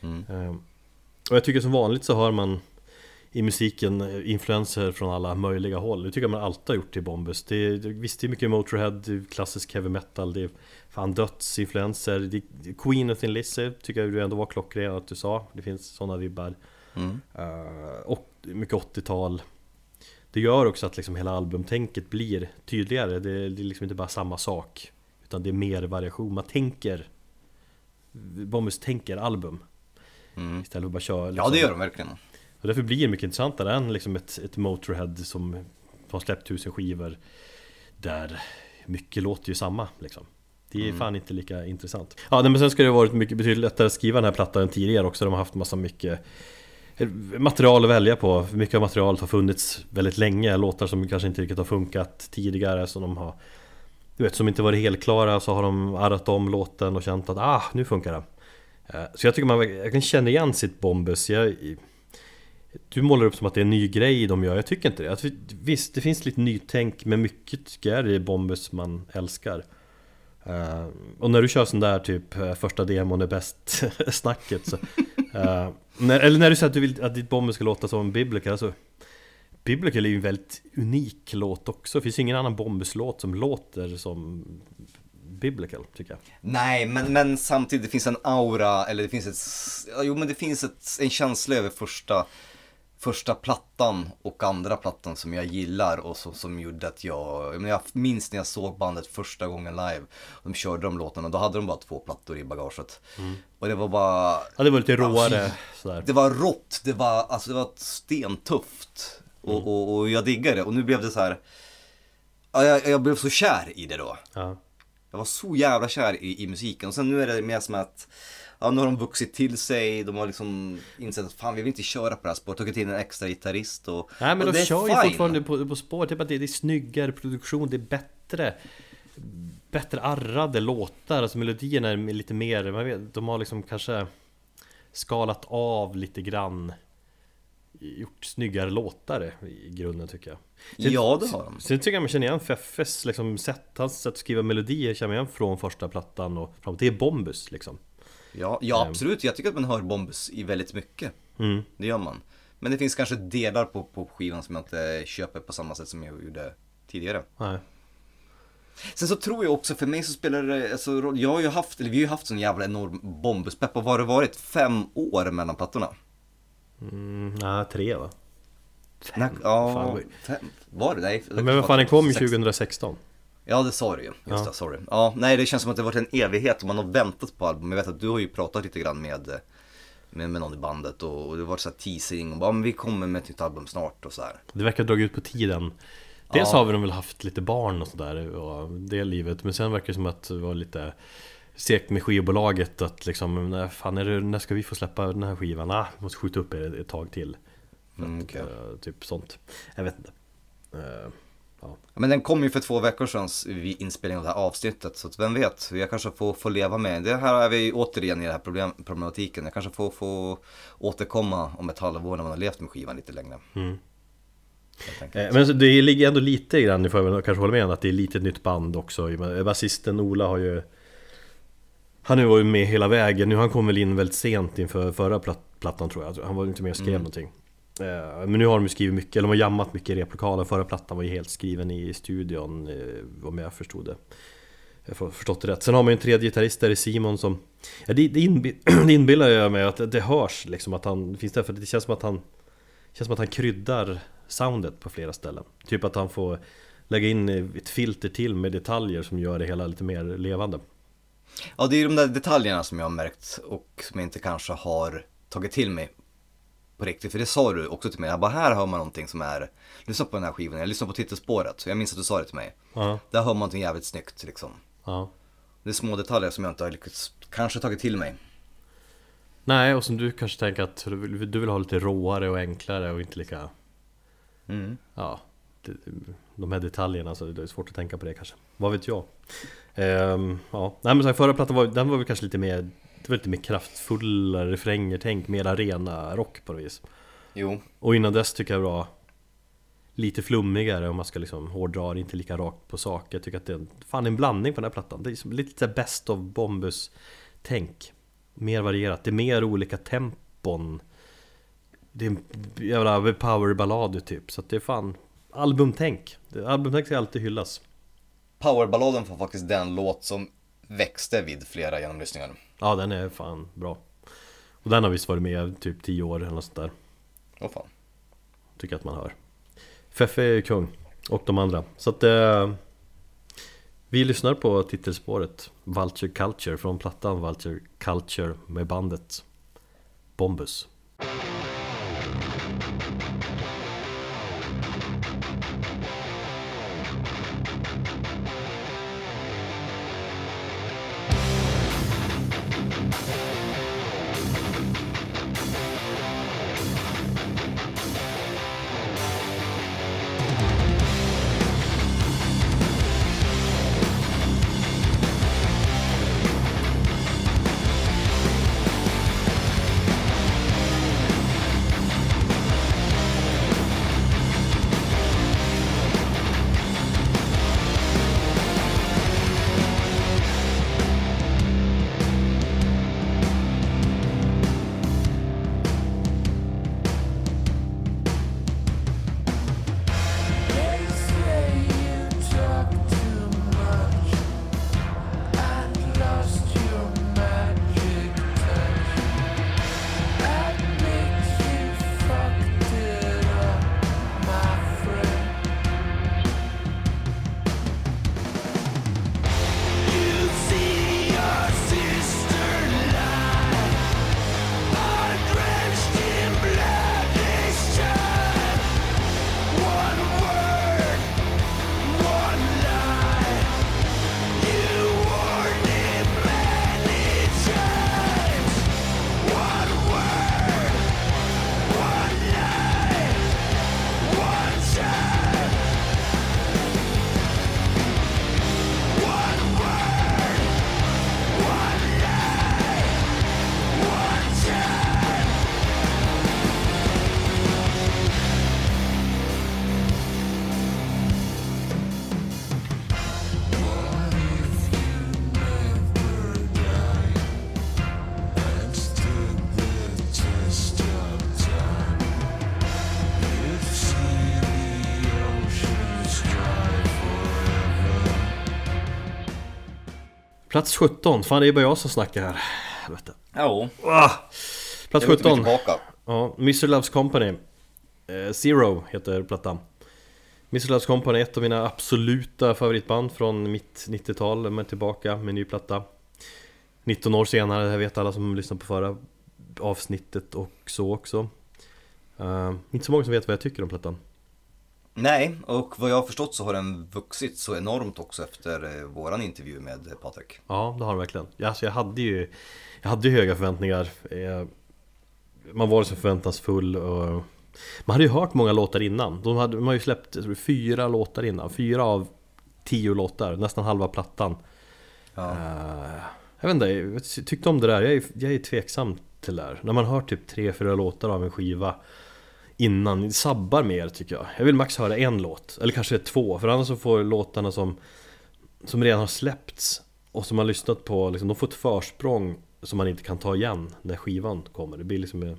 Mm. Eh, Och jag tycker som vanligt så hör man i musiken eh, influenser från alla möjliga håll. Det tycker jag man alltid har gjort i Bombus. Det är, visst, det är mycket Motorhead, det är klassisk heavy metal, det är fan dödsinfluenser. Det, Queen och Thin Lizzy tycker jag du ändå var klockren att du sa. Det finns sådana vibbar. Mm. Eh, och mycket 80-tal. Det gör också att liksom hela albumtänket blir tydligare. Det, det är liksom inte bara samma sak. Utan det är mer variation. Man tänker Bombus tänker album. Mm. Istället för att bara köra Ja liksom. det gör de verkligen. Och därför blir det mycket intressantare än liksom ett, ett Motorhead som har släppt tusen skivor Där mycket låter ju samma liksom. Det är fan inte lika intressant. Ja men sen ska det ha varit mycket betydligt lättare att skriva den här plattan än tidigare också. De har haft massa mycket eh, Material att välja på. Mycket av materialet har funnits väldigt länge. Låtar som kanske inte riktigt har funkat tidigare Som de har Du vet, som inte varit helt klara. Så har de arrat om låten och känt att ah, nu funkar det Eh, Så jag tycker man kan känna igen sitt Bombus. Jag, du målar upp som att det är en ny grej de gör, jag tycker inte det. Att Visst, det finns lite nytänk men mycket tycker jag är det Bombus man älskar. Uh, och när du kör sån där typ eh, första demon är bäst [LAUGHS] snacket så, uh, när, Eller när du säger att du vill att ditt Bombus ska låta som Biblical alltså Biblical är ju en väldigt unik låt också, det finns ju ingen annan Bombus-låt som låter som Biblical tycker jag. Nej, men, men samtidigt det finns en aura, eller det finns ett, ja, jo men det finns ett, en känsla över första, första plattan och andra plattan som jag gillar och som, som gjorde att jag, jag, minns när jag såg bandet första gången live, de körde de låtarna, då hade de bara två plattor i bagaget. Och det var bara, Ja det var lite råare sådär. det var rått, det var, alltså det var stentufft. Och, och, och jag diggade det och nu blev det så här. Ja, jag, jag blev så kär i det då. Ja. Jag var så jävla kär i, i musiken och sen nu är det mer som att Ja, nu har de vuxit till sig, de har liksom insett att fan vi vill inte köra på det här spåret, tagit in en extra gitarrist och Nej men och de det är kör ju fortfarande på, på spår, typ att det, det är snyggare produktion, det är bättre Bättre arrade låtar, alltså melodierna är lite mer, man vet, de har liksom kanske Skalat av lite grann Gjort snyggare låtar i grunden tycker jag. Sen- Ja, det har de. Sen tycker jag man känner igen Feffes liksom sätt, hans sätt att skriva melodier känner man igen från första plattan och fram till Bombus liksom Ja, ja absolut, jag tycker att man hör Bombus i väldigt mycket. Mm. Det gör man. Men det finns kanske delar på, på skivan som jag inte köper på samma sätt som jag gjorde tidigare. Nej. Sen så tror jag också, för mig så spelar det, alltså, roll- jag har ju haft, eller vi har ju haft sån jävla enorm Bombus-pepp och vad har det varit? Fem år mellan plattorna? Mm, nej, tre va? Fan, ja, fem, var det? Nej, Men vad fan, den kom ju Sex. 2016 Ja det sa du ju, just Ja. det, sorry. Ja, nej det känns som att det har varit en evighet och man har väntat på album. Jag vet att du har ju pratat lite grann med, eh, med, med någon i bandet och, och det var så här teasing och bara, men vi kommer med ett nytt album snart och så här. Det verkar ha dragit ut på tiden Dels Ja. har vi nog väl haft lite barn och sådär och det livet Men sen verkar det som att det var lite Segt med skivbolaget att liksom när, fan är det, när ska vi få släppa den här skivan? Ah, måste skjuta upp det ett tag till Mm, att, okej. eh, Typ sånt Jag vet inte Eh, Ja, Men den kom ju för två veckor sedan vid inspelningen av det här avsnittet så vem vet, jag kanske får, får leva med det. här är vi återigen i den här problem, problematiken. Jag kanske får, får återkomma om ett halvår när man har levt med skivan lite längre. Mm. Eh, Men det ligger ändå lite grann, ni får jag kanske hålla med om att det är lite ett nytt band också Basisten Ola har ju Han har ju varit med hela vägen, nu han kom väl in väldigt sent inför förra plat- plattan tror jag Han var inte med och skrev Mm. någonting Eh, men nu har de ju skrivit mycket, eller de har jammat mycket i replokalen. Förra plattan var ju helt skriven i studion eh, Om jag förstod det eh, Jag har förstått det rätt. Sen har man ju en tredje gitarrist där i Simon som ja, det, det, inbi- [CLEARS THROAT] det inbillar jag mig att det, det hörs liksom att han finns där för det känns som att han Känns som att han kryddar soundet på flera ställen. Typ att han får lägga in ett filter till med detaljer som gör det hela lite mer levande. Ja, det är de där detaljerna som jag har märkt och som jag inte kanske har tagit till mig på riktigt. För det sa du också till mig. Jag bara, här hör man någonting som är, lyssna på den här skivan, jag lyssnar på titelspåret. Jag minns att du sa det till mig. Ja, Där hör man någonting jävligt snyggt liksom. ja Det är små detaljer som jag inte har lyckats, kanske tagit till mig. Nej, och som du kanske tänker att du vill, du vill ha lite råare och enklare och inte lika Mm. Ja det, De här detaljerna, så det är svårt att tänka på det kanske Vad vet jag? Ehm, ja, nej men så här, förra plattan var, den var väl kanske lite mer Det var lite mer kraftfulla refränger, tänk mer arena rock på något vis. Jo. Och innan dess tycker jag det var Lite flummigare om man ska liksom hårdra. Det, inte lika rakt på sak. Jag tycker att det är fan en blandning på den här plattan. Det är lite best of Bombus Tänk. Mer varierat, det är mer olika tempon. Det är en jävla powerballad typ, så att det är fan Albumtänk, albumtänk ska alltid hyllas. Powerballaden var faktiskt den låt som växte vid flera genomlyssningar. Ja den är fan bra. Och den har visst varit med typ 10 år eller något sånt där. Åh fan. Tycker att man hör. Feffe är kung Och de andra. Så att eh, Vi lyssnar på titelspåret Vulture Culture från plattan Vulture Culture med bandet Bombus Plats 17, fan det är bara jag som snackar här Helvete. Ja, Ah! Plats jag är 17 tillbaka. Ja, Mr. Loves Company eh, Zero heter plattan Mr. Loves Company är ett av mina absoluta favoritband från mitt 90-tal De är tillbaka med ny platta 19 år senare, det här vet alla som lyssnade på förra avsnittet och så också Eh, Inte så många som vet vad jag tycker om plattan Nej, och vad jag har förstått så har den vuxit så enormt också efter eh, våran intervju med eh, Patrik. Ja, det har de verkligen. Alltså jag hade ju Jag hade ju höga förväntningar Eh, Man var så förväntansfull och Man hade ju hört många låtar innan De, hade, de har ju släppt tror, fyra låtar innan Fyra av tio låtar, nästan halva plattan Ja. Jag vet inte, jag tyckte om det där Jag är, jag är tveksam till det där När man hör typ tre, fyra låtar av en skiva Innan, ni sabbar mer tycker jag Jag vill max höra en låt, eller kanske två För annars så får låtarna som Som redan har släppts Och som man lyssnat på, liksom, de får ett försprång Som man inte kan ta igen när skivan kommer Det blir liksom eh,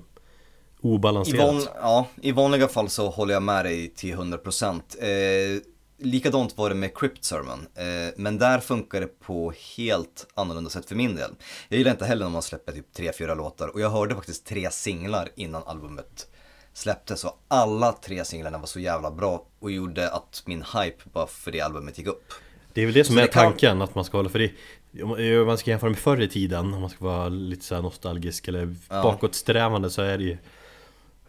obalanserat I, obalanserat van, ja, I vanliga fall så håller jag med dig till 100%. Eh, likadant var det med Crypt Sermon. Eh, men där funkar det på helt annorlunda sätt för min del. Jag gillar inte heller när man släpper typ tre, fyra låtar. Och jag hörde faktiskt tre singlar innan albumet släpptes. Och alla tre singlarna var så jävla bra och gjorde att min hype bara för det albumet gick upp. Det är väl det som Så är det kan- tanken, att man ska hålla för det om man ska jämföra med förr i tiden, om man ska vara lite så här nostalgisk eller Ja. bakåtsträvande så är det ju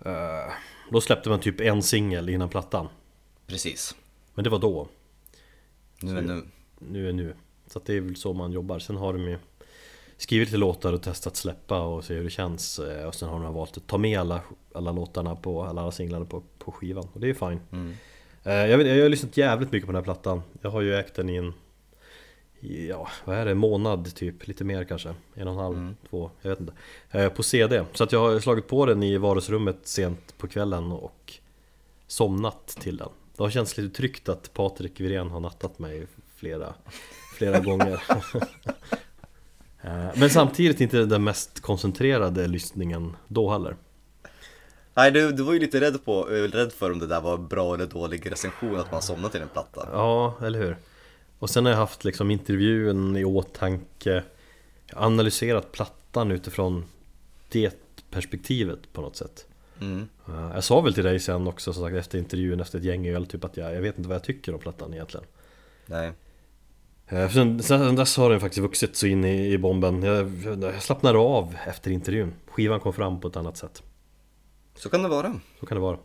eh, Då släppte man typ en singel innan plattan Precis. Men det var då, Nu är nu. nu är nu Så att det är väl så man jobbar, sen har de ju Skrivit lite låtar och testat släppa och se hur det känns eh, Och sen har de valt att ta med alla, alla låtarna på, alla singlarna på, på skivan Och det är fine Mm. Eh, jag, vet, jag har lyssnat jävligt mycket på den här plattan Jag har ju ägt den i en Ja, vad är det? Månad typ, lite mer kanske En och en halv, Mm. två, jag vet inte eh, På CD, så att jag har slagit på den i vardagsrummet sent på kvällen och Somnat till den Det har känts lite tryggt att Patrik Wirén har nattat mig flera, flera [LAUGHS] gånger [LAUGHS] Men samtidigt inte den mest koncentrerade lyssningen då heller Nej, du, du var ju lite rädd, på, eh, rädd för om det där var bra eller dålig recension, att man somnade till en platta. Ja, eller hur? Och sen har jag haft liksom intervjun i åtanke analyserat plattan utifrån det perspektivet på något sätt Mm. Eh, Jag sa väl till dig sen också som sagt efter intervjun efter ett gäng öl typ att jag, jag vet inte vad jag tycker om plattan egentligen Nej. Eh, Sen, sen dess har den faktiskt vuxit så in i, i bomben jag, jag slappnade av efter intervjun Skivan kom fram på ett annat sätt Så kan det vara. Så kan det vara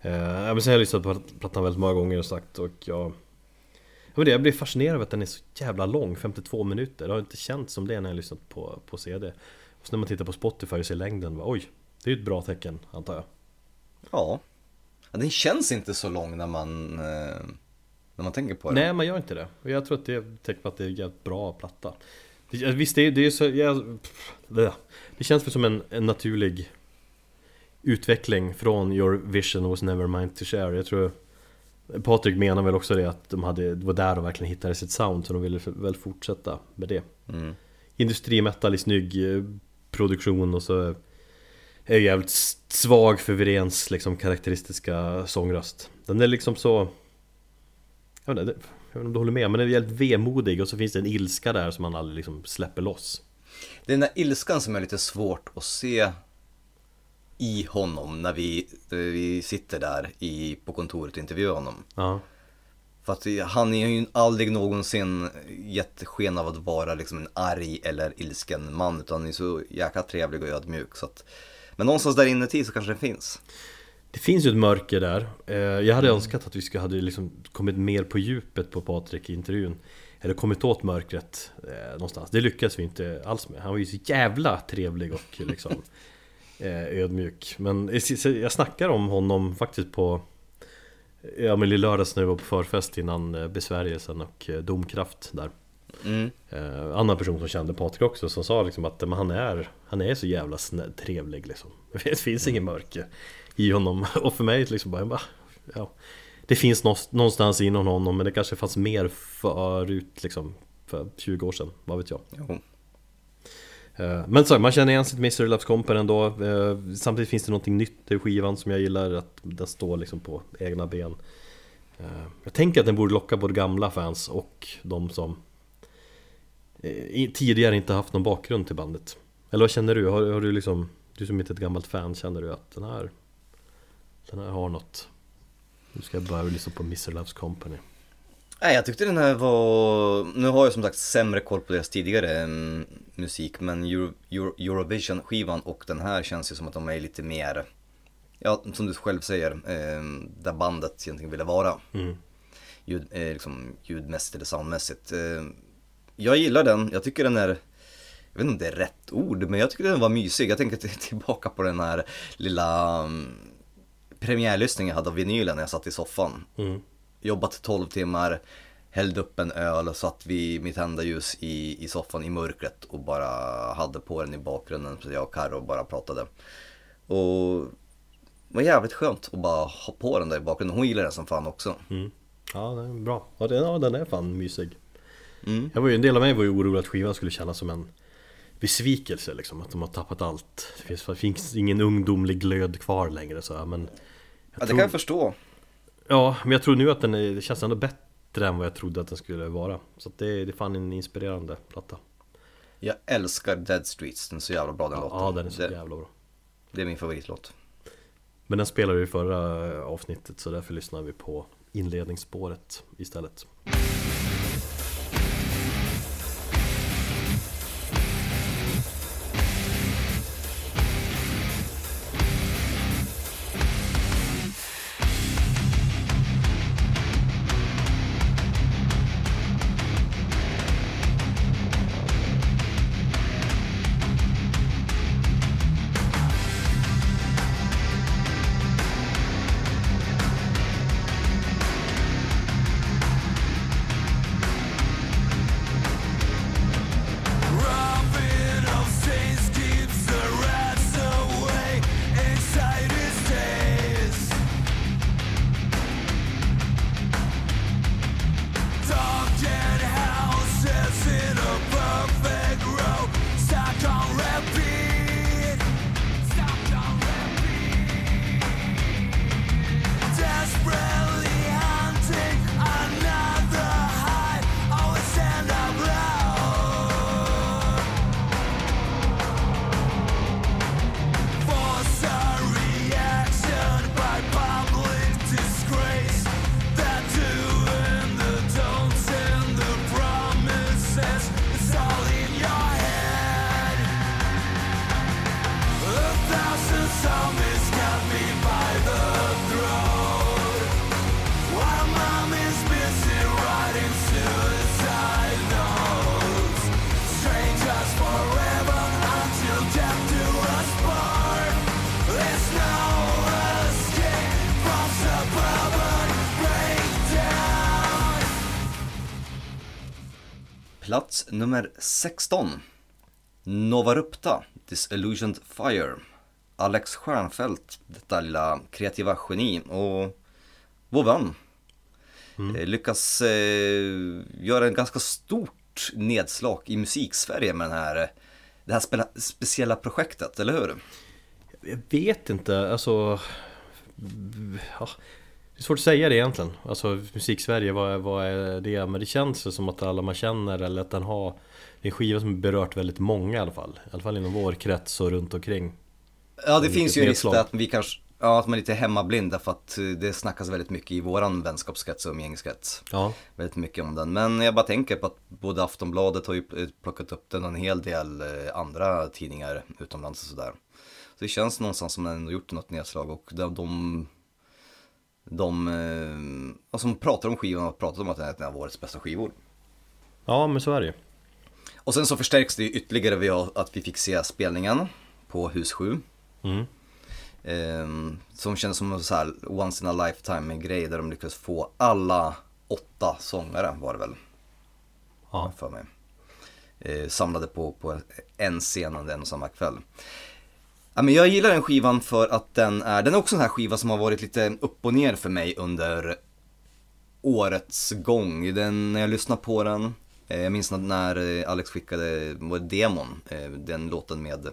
eh, men Sen har jag lyssnat på plattan väldigt många gånger och sagt och jag jag, det, jag blir fascinerad av att den är så jävla lång, 52 minuter Det har inte känts som det när jag lyssnat på, på CD Och så när man tittar på Spotify och ser längden, bara, oj Det är ju ett bra tecken antar jag Ja. ja. Den känns inte så lång när man, eh, när man tänker på den. Nej man gör inte det. Och jag tror att det är tecken på att det är en bra platta. Det, Visst det är det är så, jag, det, det känns väl som en, en naturlig Utveckling från Your vision was never mine to share Jag tror Patrik menar väl också det att de hade, det var där de verkligen hittade sitt sound Så de ville väl fortsätta med det. Mm. Industrimetal i snygg eh, produktion och så är jävligt svag för Virens liksom karaktäristiska sångröst. Den är liksom så Jag vet inte, det- jag vet inte om du håller med men den är jävligt vemodig och så finns det en ilska där som man aldrig liksom släpper loss Det är den där ilskan som är lite svårt att se i honom när vi, vi sitter där i, på kontoret och intervjuar honom. Ja, För att han är ju aldrig någonsin gett sken av att vara liksom en arg eller ilsken man utan han är så jäkla trevlig och ödmjuk. Så att, men någonstans där inuti så kanske det finns. Det finns ju ett mörker där. Eh, Jag hade önskat att vi skulle hade liksom kommit mer på djupet på Patrik i intervjun. Eller kommit åt mörkret eh, någonstans. Det lyckades vi inte alls med. Han var ju så jävla trevlig och [LAUGHS] liksom eh, ödmjuk. Men jag snackar om honom faktiskt på Ja men i lördags när vi var på förfest innan eh, besvärjelsen och eh, domkraft där. Mm. eh, Annan person som kände Patrik också som sa liksom att men han är Han är så jävla trevlig liksom. [LAUGHS] Det finns ingen mörker i honom. [LAUGHS] Och för mig liksom bara, bara ja, Det finns någonstans inom honom men det kanske fanns mer förut liksom För 20 år sedan, vad vet jag? Jo. Eh, Men så, man känner igen sitt Mr. Loves Company ändå. Eh, Samtidigt finns det någonting nytt i skivan som jag gillar Att den står liksom på egna ben. Eh, Jag tänker att den borde locka både gamla fans och de som Tidigare inte haft någon bakgrund till bandet. Eller vad känner du? Har, har du liksom Du som inte är ett gammalt fan, känner du att den här Den här har något Nu ska jag börja lyssna på Mr. Loves Company Nej, jag tyckte den här var, nu har jag som sagt sämre koll på deras tidigare mm, musik men Euro, Euro, Eurovision-skivan och den här känns ju som att de är lite mer, ja som du själv säger, eh, där bandet egentligen ville vara. mm. Ljud, eh, liksom, ljudmässigt eller soundmässigt. Eh, jag gillar den, jag tycker den är, jag vet inte om det är rätt ord, men jag tycker den var mysig. Jag tänker till- tillbaka på den här lilla premiärlyssningen jag hade av vinylen när jag satt i soffan Mm. jobbat 12 timmar, hällde upp en öl och satt vid mitt tända ljus i, i soffan i mörkret och bara hade på den i bakgrunden så jag och Karo bara pratade. Och det var jävligt skönt att bara ha på den där i bakgrunden. Hon gillar den som fan också. Mm. Ja, den är bra. Ja, den, ja, den är fan mysig. Mm. Jag var ju, en del av mig var ju orolig att skivan skulle kännas som en besvikelse liksom, att de har tappat allt. Det finns, det finns ingen ungdomlig glöd kvar längre så men jag Ja, det tror, kan jag förstå. Ja, men jag tror nu att den är, det känns ändå bättre än vad jag trodde att den skulle vara. Så det, det är fan en inspirerande platta. Jag älskar Dead Streets, den är så jävla bra den låten. Ja, den är så det, jävla bra. det är min favoritlåt. Men den spelade vi i förra avsnittet så därför lyssnar vi på inledningsspåret istället. Nummer 16. Nova Rupta, Disillusioned Fire. Alex Stjernfeldt, detta lilla kreativa geni och vår vän. Eh, Lyckas eh, göra en ganska stort nedslag i musiksverige med den här, det här spela, speciella projektet, eller hur? Jag vet inte, alltså... Ja, det är svårt att säga det egentligen. Alltså musik-Sverige, vad, vad är det? Men det känns som att alla man känner eller att den har... Det är en skiva som berört väldigt många i alla fall. I alla fall inom vår krets och runt omkring. Ja, det Som finns ju en risk att vi kanske, ja, att man är lite hemmablind därför att eh, det snackas väldigt mycket i våran vänskapskrets och umgängeskrets. Ja, Väldigt mycket om den. Men jag bara tänker på att både Aftonbladet har ju plockat upp den och en hel del eh, andra tidningar utomlands och sådär. Så det känns någonstans som den ändå gjort något nedslag och de, de, de eh, som pratar om skivan har pratat om att den är en av årets bästa skivor. ja men så är det ju. Och sen så förstärks det ytterligare vid att vi fick se spelningen på Hus 7. Mm. Ehm, som kändes som en så här once in a lifetime grej där de lyckades få alla åtta sångare var det väl, Ja. för mig. Eh, samlade på, på en scen under en och samma kväll. Ja, men jag gillar den skivan för att den är, den är också en här skiva som har varit lite upp och ner för mig under årets gång. Den, när jag lyssnar på den, eh, jag minns när- eh, Alex skickade var Demon, eh, den låten med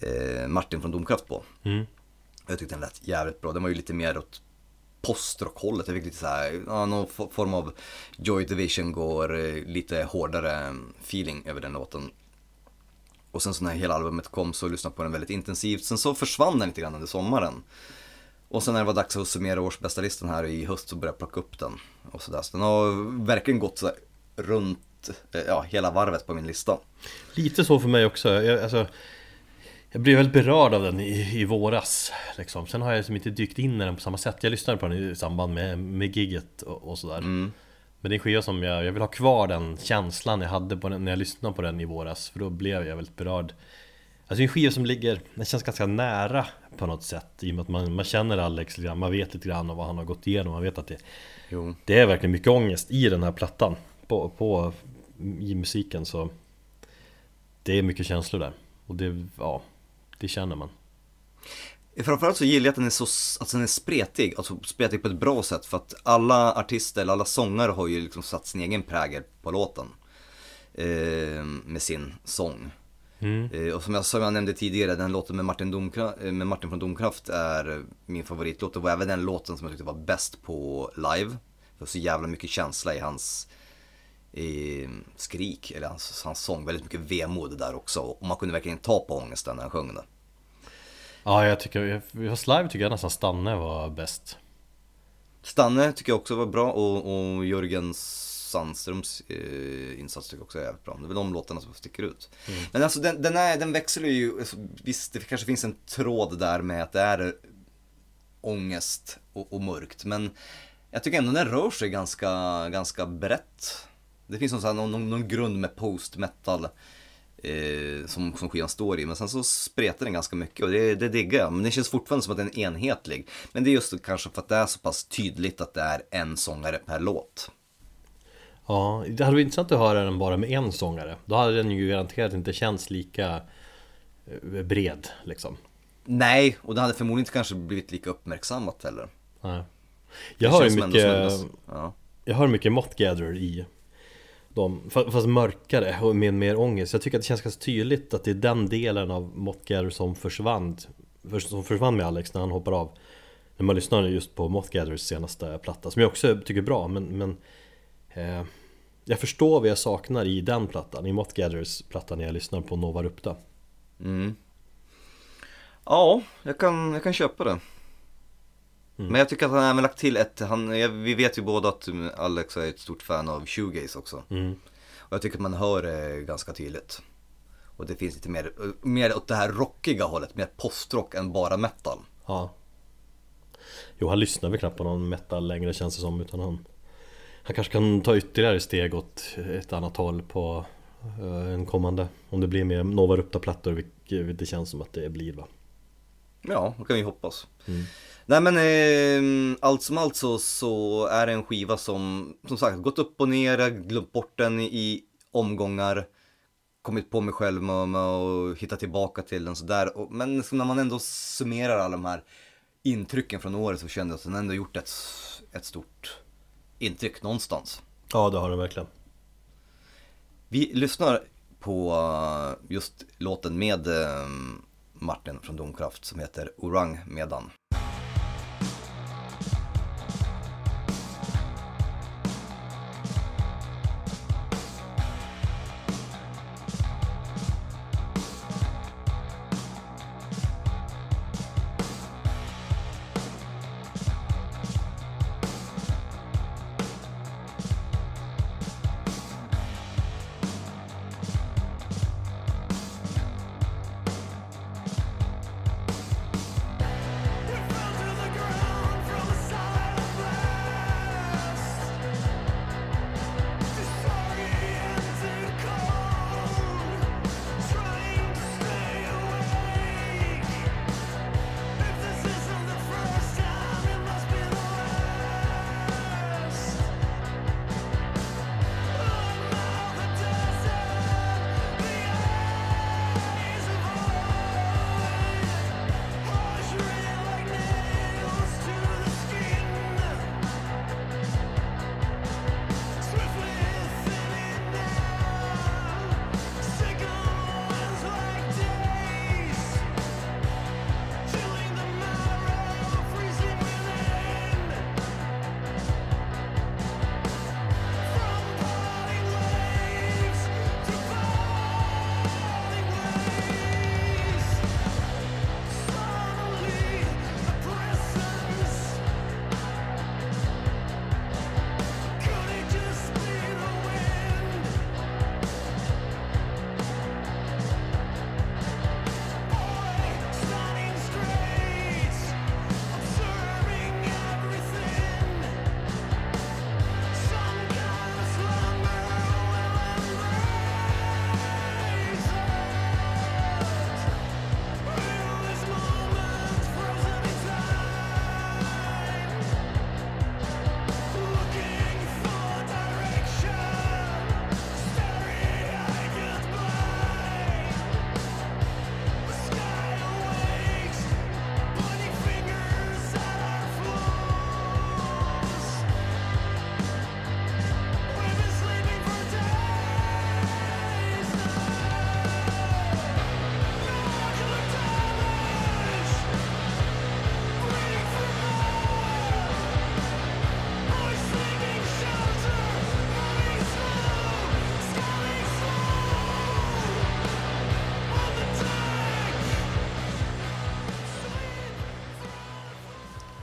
eh, Martin från Domkraft på. Mm. Jag tyckte den lät jävligt bra. Den var ju lite mer åt postrock-hållet. Jag fick lite så här, ja, någon form av Joy Division går eh, lite hårdare feeling över den låten. Och sen så när hela albumet kom så lyssnade jag på den väldigt intensivt. Sen så försvann den lite grann under sommaren. Och sen när det var dags att summera årsbästa listan här i höst så började jag plocka upp den. Och så, där. så den har verkligen gått så runt eh, ja, hela varvet på min lista. Lite så för mig också. Jag, alltså, jag blev väldigt berörd av den i, i våras. Liksom. Sen har jag liksom inte dykt in i den på samma sätt. Jag lyssnade på den i samband med, med gigget och, och sådär. Mm. Men det är en skiva som jag, jag vill ha kvar den känslan jag hade på den, när jag lyssnade på den i våras. För då blev jag väldigt berörd. Alltså det är en skiva som ligger, den känns ganska nära på något sätt. I och med att man, man känner Alex lite grann, man vet lite grann om vad han har gått igenom. Man vet att det, Jo. det är verkligen mycket ångest i den här plattan. På, på, I musiken så Det är mycket känslor där. Och det, ja, det känner man. Framförallt så gillar jag att den är så, att den är spretig, alltså spretig på ett bra sätt för att alla artister, eller alla sångare har ju liksom satt sin egen prägel på låten. Eh, med sin sång. Mm. Eh, och som jag, som jag nämnde tidigare, den låten med Martin, Domkra, eh, med Martin från Domkraft är min favoritlåt. Det var även den låten som jag tyckte var bäst på live. Det var så jävla mycket känsla i hans i skrik, eller hans, hans sång. Väldigt mycket vemod där också. Och man kunde verkligen ta på ångesten när han sjöng den. Ja, jag tycker, fast live tycker jag nästan Stanne var bäst. Stanne tycker jag också var bra och, och Jörgen Sandströms eh, insats tycker jag också är jävligt bra. Det är väl de låtarna som sticker ut. Men alltså den, den, är, den växlar ju, alltså, visst det kanske finns en tråd där med att det är ångest och, och mörkt. Men jag tycker ändå den rör sig ganska, ganska brett. Det finns någon, här, någon, någon, någon grund med post metal eh, som, som skivan står i. Men sen så spretar den ganska mycket och det, det diggar jag. Men det känns fortfarande som att den är enhetlig. Men det är just kanske för att det är så pass tydligt att det är en sångare per låt. Ja, det hade varit intressant att höra den bara med en sångare. Då hade den ju garanterat inte känts lika eh, bred liksom. Nej, och det hade förmodligen inte kanske blivit lika uppmärksammat heller. Nej. Det Jag hör mycket, Ja. jag hör mycket i de, fast mörkare och med mer ångest. Jag tycker att det känns ganska tydligt att det är den delen av Moth som försvann Som försvann med Alex när han hoppar av När man lyssnar just på Moth senaste platta Som jag också tycker är bra men, men eh, Jag förstår vad jag saknar i den plattan I Moth platta när jag lyssnar på Nova Rupta Mm. Ja, jag kan, jag kan köpa det. Men jag tycker att han även lagt till ett, han, vi vet ju båda att Alex är ett stort fan av shoegaze också. mm. Och jag tycker att man hör det ganska tydligt. Och det finns lite mer, mer åt det här rockiga hållet, mer postrock än bara metal. Ja Jo han lyssnar väl knappt på någon metal längre känns det som utan han Han kanske kan ta ytterligare steg åt ett annat håll på eh, en kommande Om det blir mer Nova Rupta-plattor vilket det känns som att det blir va Ja, det kan vi hoppas. Nej men eh, allt som allt så, så är det en skiva som, som sagt, gått upp och ner, glömt bort den i omgångar, kommit på mig själv med, med att hitta tillbaka till den sådär. Och, men liksom när man ändå summerar alla de här intrycken från året så kände jag att den ändå gjort ett, ett stort intryck någonstans. Ja, det har den verkligen. Vi lyssnar på eh, just låten med eh, Martin från Domkraft som heter Orang Medan.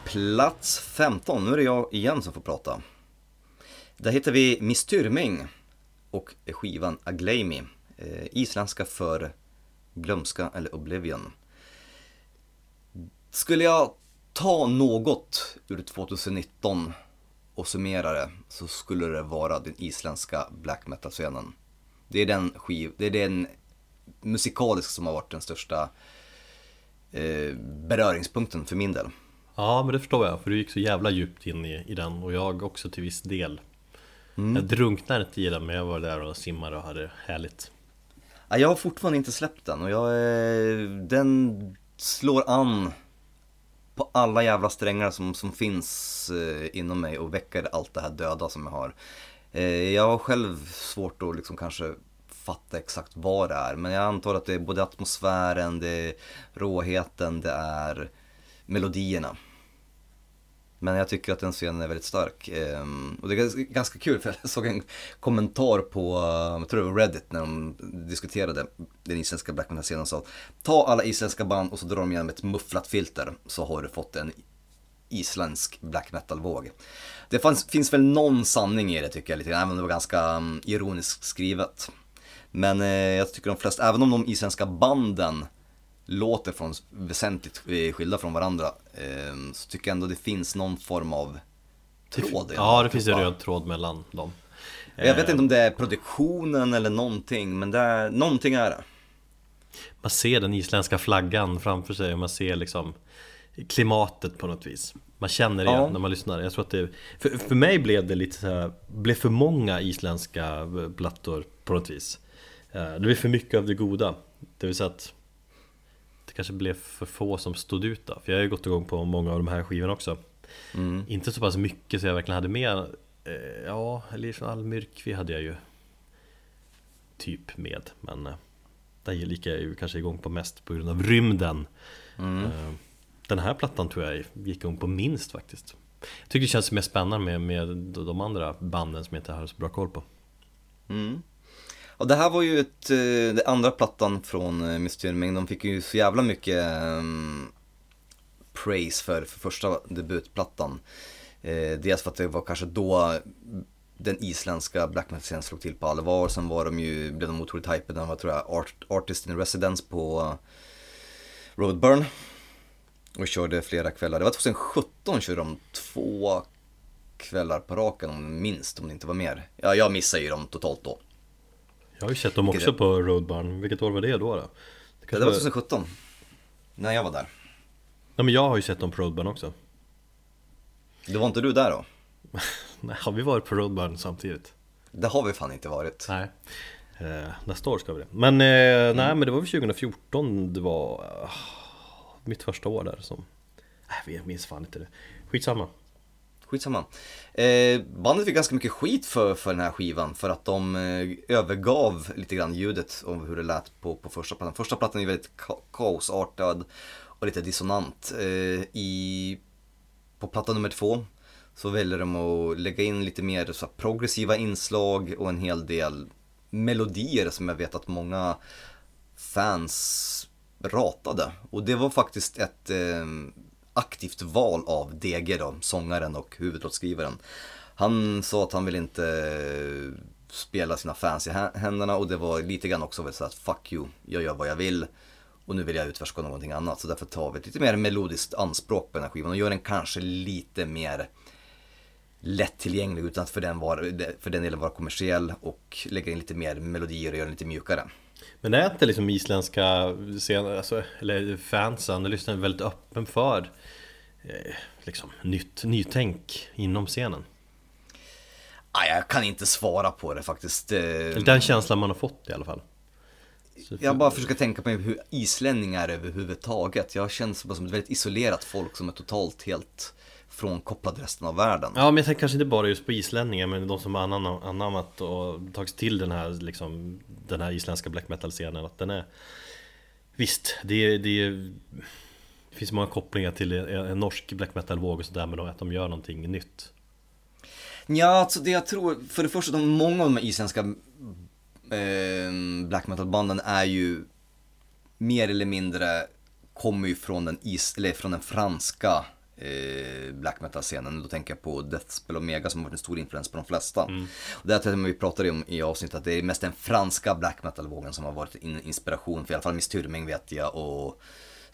Plats 15, nu är det jag igen som får prata. Där hittar vi Miss Tyrming och skivan Aglaimi. Eh, isländska för glömska eller oblivion. Skulle jag ta något ur 2019 och summera det så skulle det vara den isländska black metal-scenen. Det är den skiv, det är den musikalisk som har varit den största eh, beröringspunkten för min del. Ja, men det förstår jag, för du gick så jävla djupt in i, i den och jag också till viss del. Jag drunknar inte i den, men jag var där och simmade och hade härligt. Ja, jag har fortfarande inte släppt den och jag, eh, den slår an på alla jävla strängar som, som finns eh, inom mig och väcker allt det här döda som jag har. Eh, jag har själv svårt att liksom kanske fatta exakt vad det är men jag antar att det är både atmosfären, det är råheten, det är melodierna. Men jag tycker att den scenen är väldigt stark. Ehm, och det är ganska- kul för jag [LAUGHS] såg en kommentar på, jag tror det var Reddit när de diskuterade den isländska black metal-scenen och sa Ta alla isländska band och så drar de igenom ett mufflat filter så har du fått en isländsk black metal-våg. Det fanns, finns väl någon sanning i det tycker jag lite grann, även om det var ganska mm, ironiskt skrivet. Men eh, jag tycker de flesta, även om de isländska banden låter från, väsentligt eh, skilda från varandra eh, så tycker jag ändå det finns någon form av tråd Ja, det finns en röd tråd mellan dem. Jag vet inte om det är produktionen eller någonting, men det är, någonting är det. Man ser den isländska flaggan framför sig och man ser liksom klimatet på något vis. Man känner det Ja. när man lyssnar. Jag tror att det, för, för mig blev det lite så här, blev för många isländska plattor på något vis Eh, Det blev för mycket av det goda Det vill säga att kanske blev för få som stod ut då För jag har ju gått igång på många av de här skivorna också Mm. Inte så pass mycket så jag verkligen hade med eh, Ja, Elias från Almyrkvi hade jag ju Typ med Men eh, den gick jag ju kanske igång på mest på grund av rymden Mm. Eh, Den här plattan tror jag gick igång på minst faktiskt Jag tycker det känns mer spännande med, med de andra banden som jag inte har så bra koll på Mm. Och det här var ju ett, eh, det andra plattan från eh, Mysterium De fick ju så jävla mycket um, praise för, för första debutplattan. Eh, dels för att det var kanske då den isländska black metal-scenen slog till på allvar. Sen var de ju, blev de otroligt hypade. De var tror jag art, artist in residence på uh, Roadburn. Och körde flera kvällar. Det var 2017 körde de två kvällar på raken om minst, om det inte var mer. Ja, jag missade ju dem totalt då. Jag har ju sett dem Vilket också är- på Roadburn, vilket år var det då? då? Det kanske det var var... 2017. När jag var där. Nej men jag har ju sett dem på Roadburn också Det var inte du där då? [LAUGHS] Nej, har vi varit på Roadburn samtidigt? Det har vi fan inte varit. Nej eh, Nästa år ska vi det Men eh, nej men det var väl 2014 det var eh, Mitt första år där som Nej jag minns fan inte det Skitsamma Skitsamma. Eh, bandet fick ganska mycket skit för, för den här skivan för att de eh, övergav lite grann ljudet om hur det lät på, på första plattan. Första plattan är väldigt ka- kaosartad och lite dissonant. Eh, i, på platta nummer två så väljer de att lägga in lite mer så här, progressiva inslag och en hel del melodier som jag vet att många fans ratade. Och det var faktiskt ett eh, aktivt val av DG då, sångaren och huvudlåtskrivaren. Han sa att han vill inte spela sina fans i händerna och det var lite grann också så att fuck you, jag gör vad jag vill och nu vill jag utforska någonting annat. Så därför tar vi ett lite mer melodiskt anspråk på den här skivan och gör den kanske lite mer lättillgänglig utan att för den, var, för den delen vara kommersiell och lägga in lite mer melodier och göra den lite mjukare. Men är inte liksom isländska scener, alltså, eller fansen, lyssnar väldigt öppen för liksom nytt, nytänk inom scenen? Ah, jag kan inte svara på det faktiskt. Eh, den känslan man har fått i alla fall Jag bara försöker tänka på hur islänningar är överhuvudtaget. Jag känns som ett väldigt isolerat folk som är totalt helt frånkopplad resten av världen. Ja men jag tänker kanske inte bara just på islänningar men de som har anammat och tagit till den här liksom Den här isländska black metal scenen att den är Visst, det, är- det, är- det finns många kopplingar till en, norsk black metal våg och sådär men att de gör någonting nytt Ja, alltså det jag tror, för det första, de, många av de här isländska eh, black metal-banden är ju mer eller mindre, kommer ju från den, is, eller från den franska eh, black metal-scenen. Då tänker jag på Deathspell Omega som har varit en stor influens på de flesta. Och det här tror jag vi pratade om i avsnittet, att det är mest den franska black metal-vågen som har varit en inspiration, för i alla fall Miss Tyrming vet jag och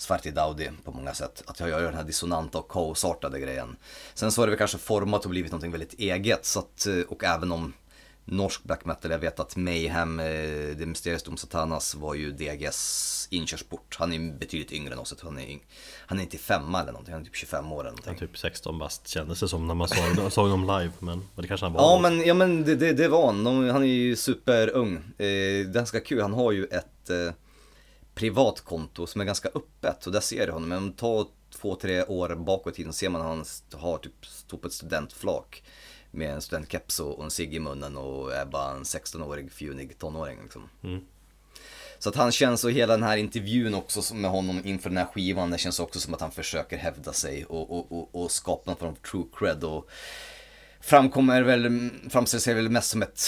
Svarti Daudi på många sätt. Att jag gör den här dissonanta och kaosartade grejen. Sen så har det väl kanske format och blivit någonting väldigt eget. Så att, eh, och även om norsk black metal, jag vet att Mayhem, eh, The Mysterious Dom Satanas var ju DGs inkörsport. Han är betydligt yngre än oss, han är, yng- han är inte femma eller någonting, han är typ 25 år eller någonting. Typ 16 bast kändes det som när man såg, [LAUGHS] såg dem live men, det kanske han var Ja men, ja, men det, det, det var han. De, han är ju superung. Eh, det är ganska kul, han har ju ett eh, privat konto som är ganska öppet och där ser du honom. Men tar två, tre år bakåt i tiden ser man att han har typ stått på ett studentflak med en studentkeps och en cigg i munnen och är bara en 16-årig fjunig tonåring liksom. Mm. Så att han känns, och hela den här intervjun också med honom inför den här skivan, det känns också som att han försöker hävda sig och, och, och, och skapa någon form av true cred och framkommer väl, framställer sig väl mest som ett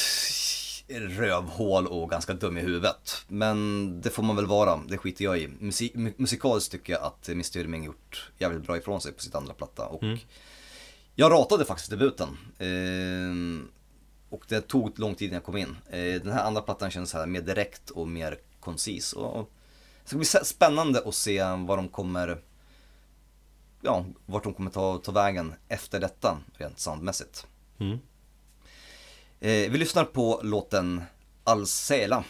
rövhål och ganska dum i huvudet. Men det får man väl vara, det skiter jag i. Musik, mu- musikaliskt tycker jag att Miss Styrming gjort jävligt bra ifrån sig på sitt andra platta. Och Jag ratade faktiskt debuten. Ehm, och det tog lång tid innan jag kom in. Eh, den här andra plattan känns så här mer direkt och mer koncis. Och det ska bli spännande att se vad de kommer Ja, vart de kommer ta, ta vägen efter detta rent soundmässigt. Mm. Eh, vi lyssnar på låten Alsela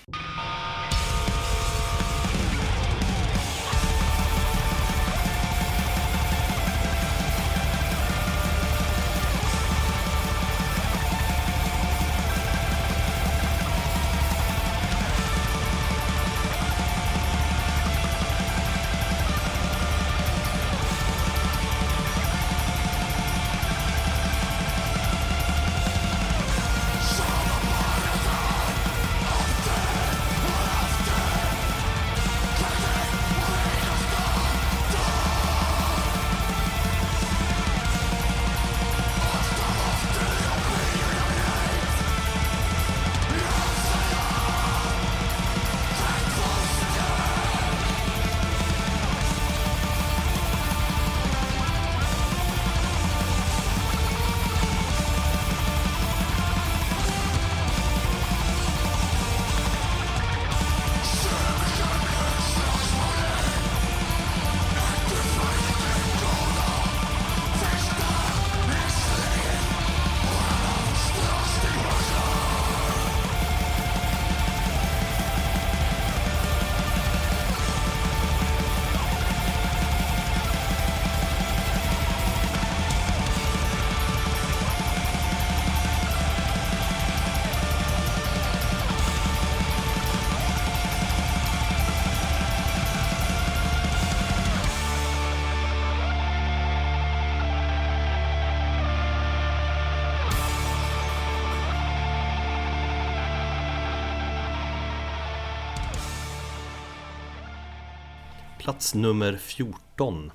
Plats nummer 14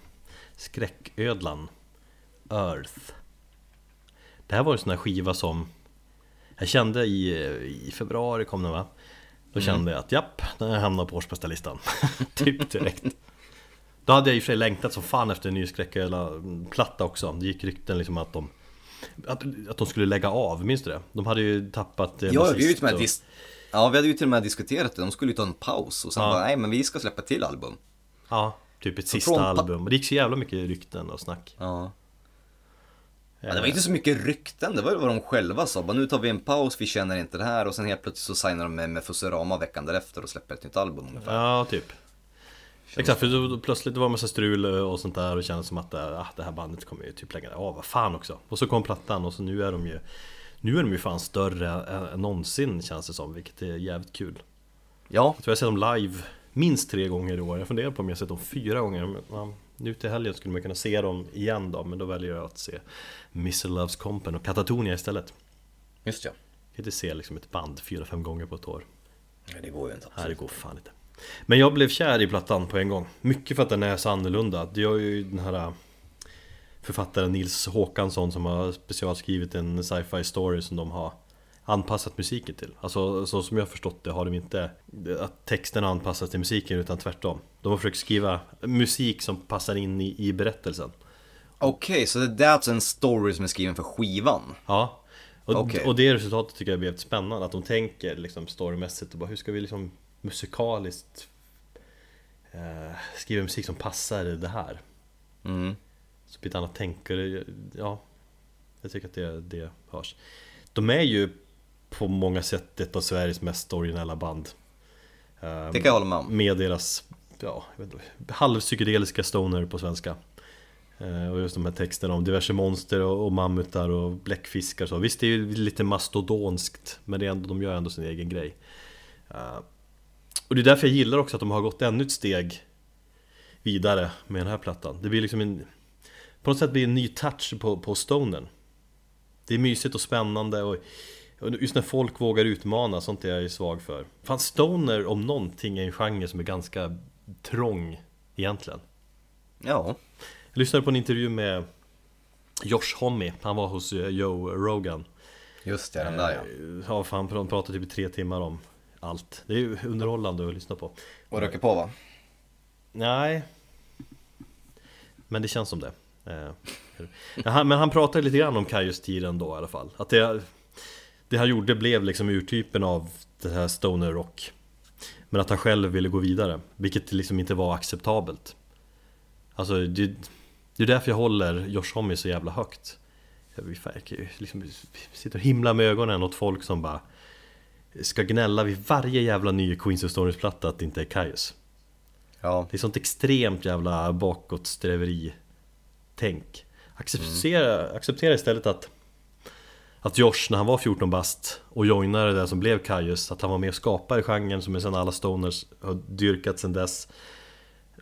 Skräcködlan Earth Det här var en sån här skiva som Jag kände i, i februari kom den va? Då kände jag att japp, den hamnar på årsbästa-listan [LAUGHS] Typ direkt Då hade jag i och för sig längtat som fan efter en ny Skräcködla-platta också Det gick rykten liksom att de att, att de skulle lägga av, minns du det? De hade ju tappat en Ja, vi och- dis- ja, vi hade ju till och med diskuterat det. De skulle ju ta en paus och sen Ja. bara, nej men vi ska släppa till album. Ja, typ ett sista album. Och det gick så jävla mycket rykten och snack. Ja. Ja, det var inte så mycket rykten, det var ju vad de själva sa. Bara, nu tar vi en paus, vi känner inte det här och sen helt plötsligt så signar de med, med Fusurama veckan därefter och släpper ett nytt album ungefär. Ja, typ. Exakt, för då, plötsligt det var en massa strul och sånt där och det kändes som att äh, det här bandet kommer ju typ lägga av, vad fan också. Och så kom plattan och så nu är de ju Nu är de ju fan större än, någonsin känns det som, vilket är jävligt kul. Ja, Jag tror jag sett dem live minst tre gånger i år. Jag funderar på om jag sett dem fyra gånger. Ja, nu till helgen skulle man kunna se dem igen då, men då väljer jag att se Mr. Loves Company och Katatonia istället. just ja. Jag kan inte se liksom ett band fyra, fem gånger på ett år. Nej, det går ju inte. Nej, det går fan inte. Men jag blev kär i plattan på en gång. Mycket för att den är så annorlunda. Det gör ju den här äh, författaren Nils Håkansson som har specialskrivit en sci-fi story som de har anpassat musiken till. Alltså så som jag har förstått det har de inte att texten anpassas till musiken utan tvärtom. De har försökt skriva musik som passar in i, i berättelsen. Okej, så det är alltså en story som är skriven för skivan? Ja. Och, Okej. och det resultatet tycker jag blev spännande. Att de tänker liksom storymässigt och bara hur ska vi liksom musikaliskt eh, skriva musik som passar i det här. Mm. Så blir ett annat tänk och det, ja Jag tycker att det, det hörs De är ju på många sätt ett av Sveriges mest originella band. Det kan jag hålla med om. Med deras, ja, halvpsykedeliska stoner på svenska. Eh, Och just de här texterna om diverse monster och, mammutar och bläckfiskar och så. Visst det är ju lite mastodonskt Men det är ändå, de gör ändå sin egen grej. Eh, Och det är därför jag gillar också att de har gått ännu ett steg Vidare med den här plattan. Det blir liksom en På något sätt blir en ny touch på, på stonen. Det är mysigt och spännande och Just när folk vågar utmana, sånt är jag ju svag för. Fan stoner om någonting är en genre som är ganska trång egentligen. Ja. Jag lyssnade på en intervju med Josh Homme, han var hos eh, Joe Rogan. Just det, den där ja. Eh, Ja, han pratade typ i tre timmar om allt. Det är ju underhållande att lyssna på. Och röker på va? Nej. Men det känns som det. Eh, [LAUGHS] Men han, men han pratade lite grann om Kaios tiden då i alla fall. Att det, det han gjorde blev liksom urtypen av det här stoner rock. Men att han själv ville gå vidare Vilket liksom inte var acceptabelt. Alltså det, det är därför jag håller Josh Homme så jävla högt. Jag fan- jag kan ju liksom sitter och himla med ögonen åt folk som bara Ska gnälla vid varje jävla ny Queens of Stones platta att det inte är Kaios Ja. det är sånt extremt jävla bakåtsträveri Tänk acceptera, acceptera istället att att Josh när han var 14 bast och joinade det som blev Kaius Att han var med och skapade genren som sen alla stoners har dyrkat sen dess.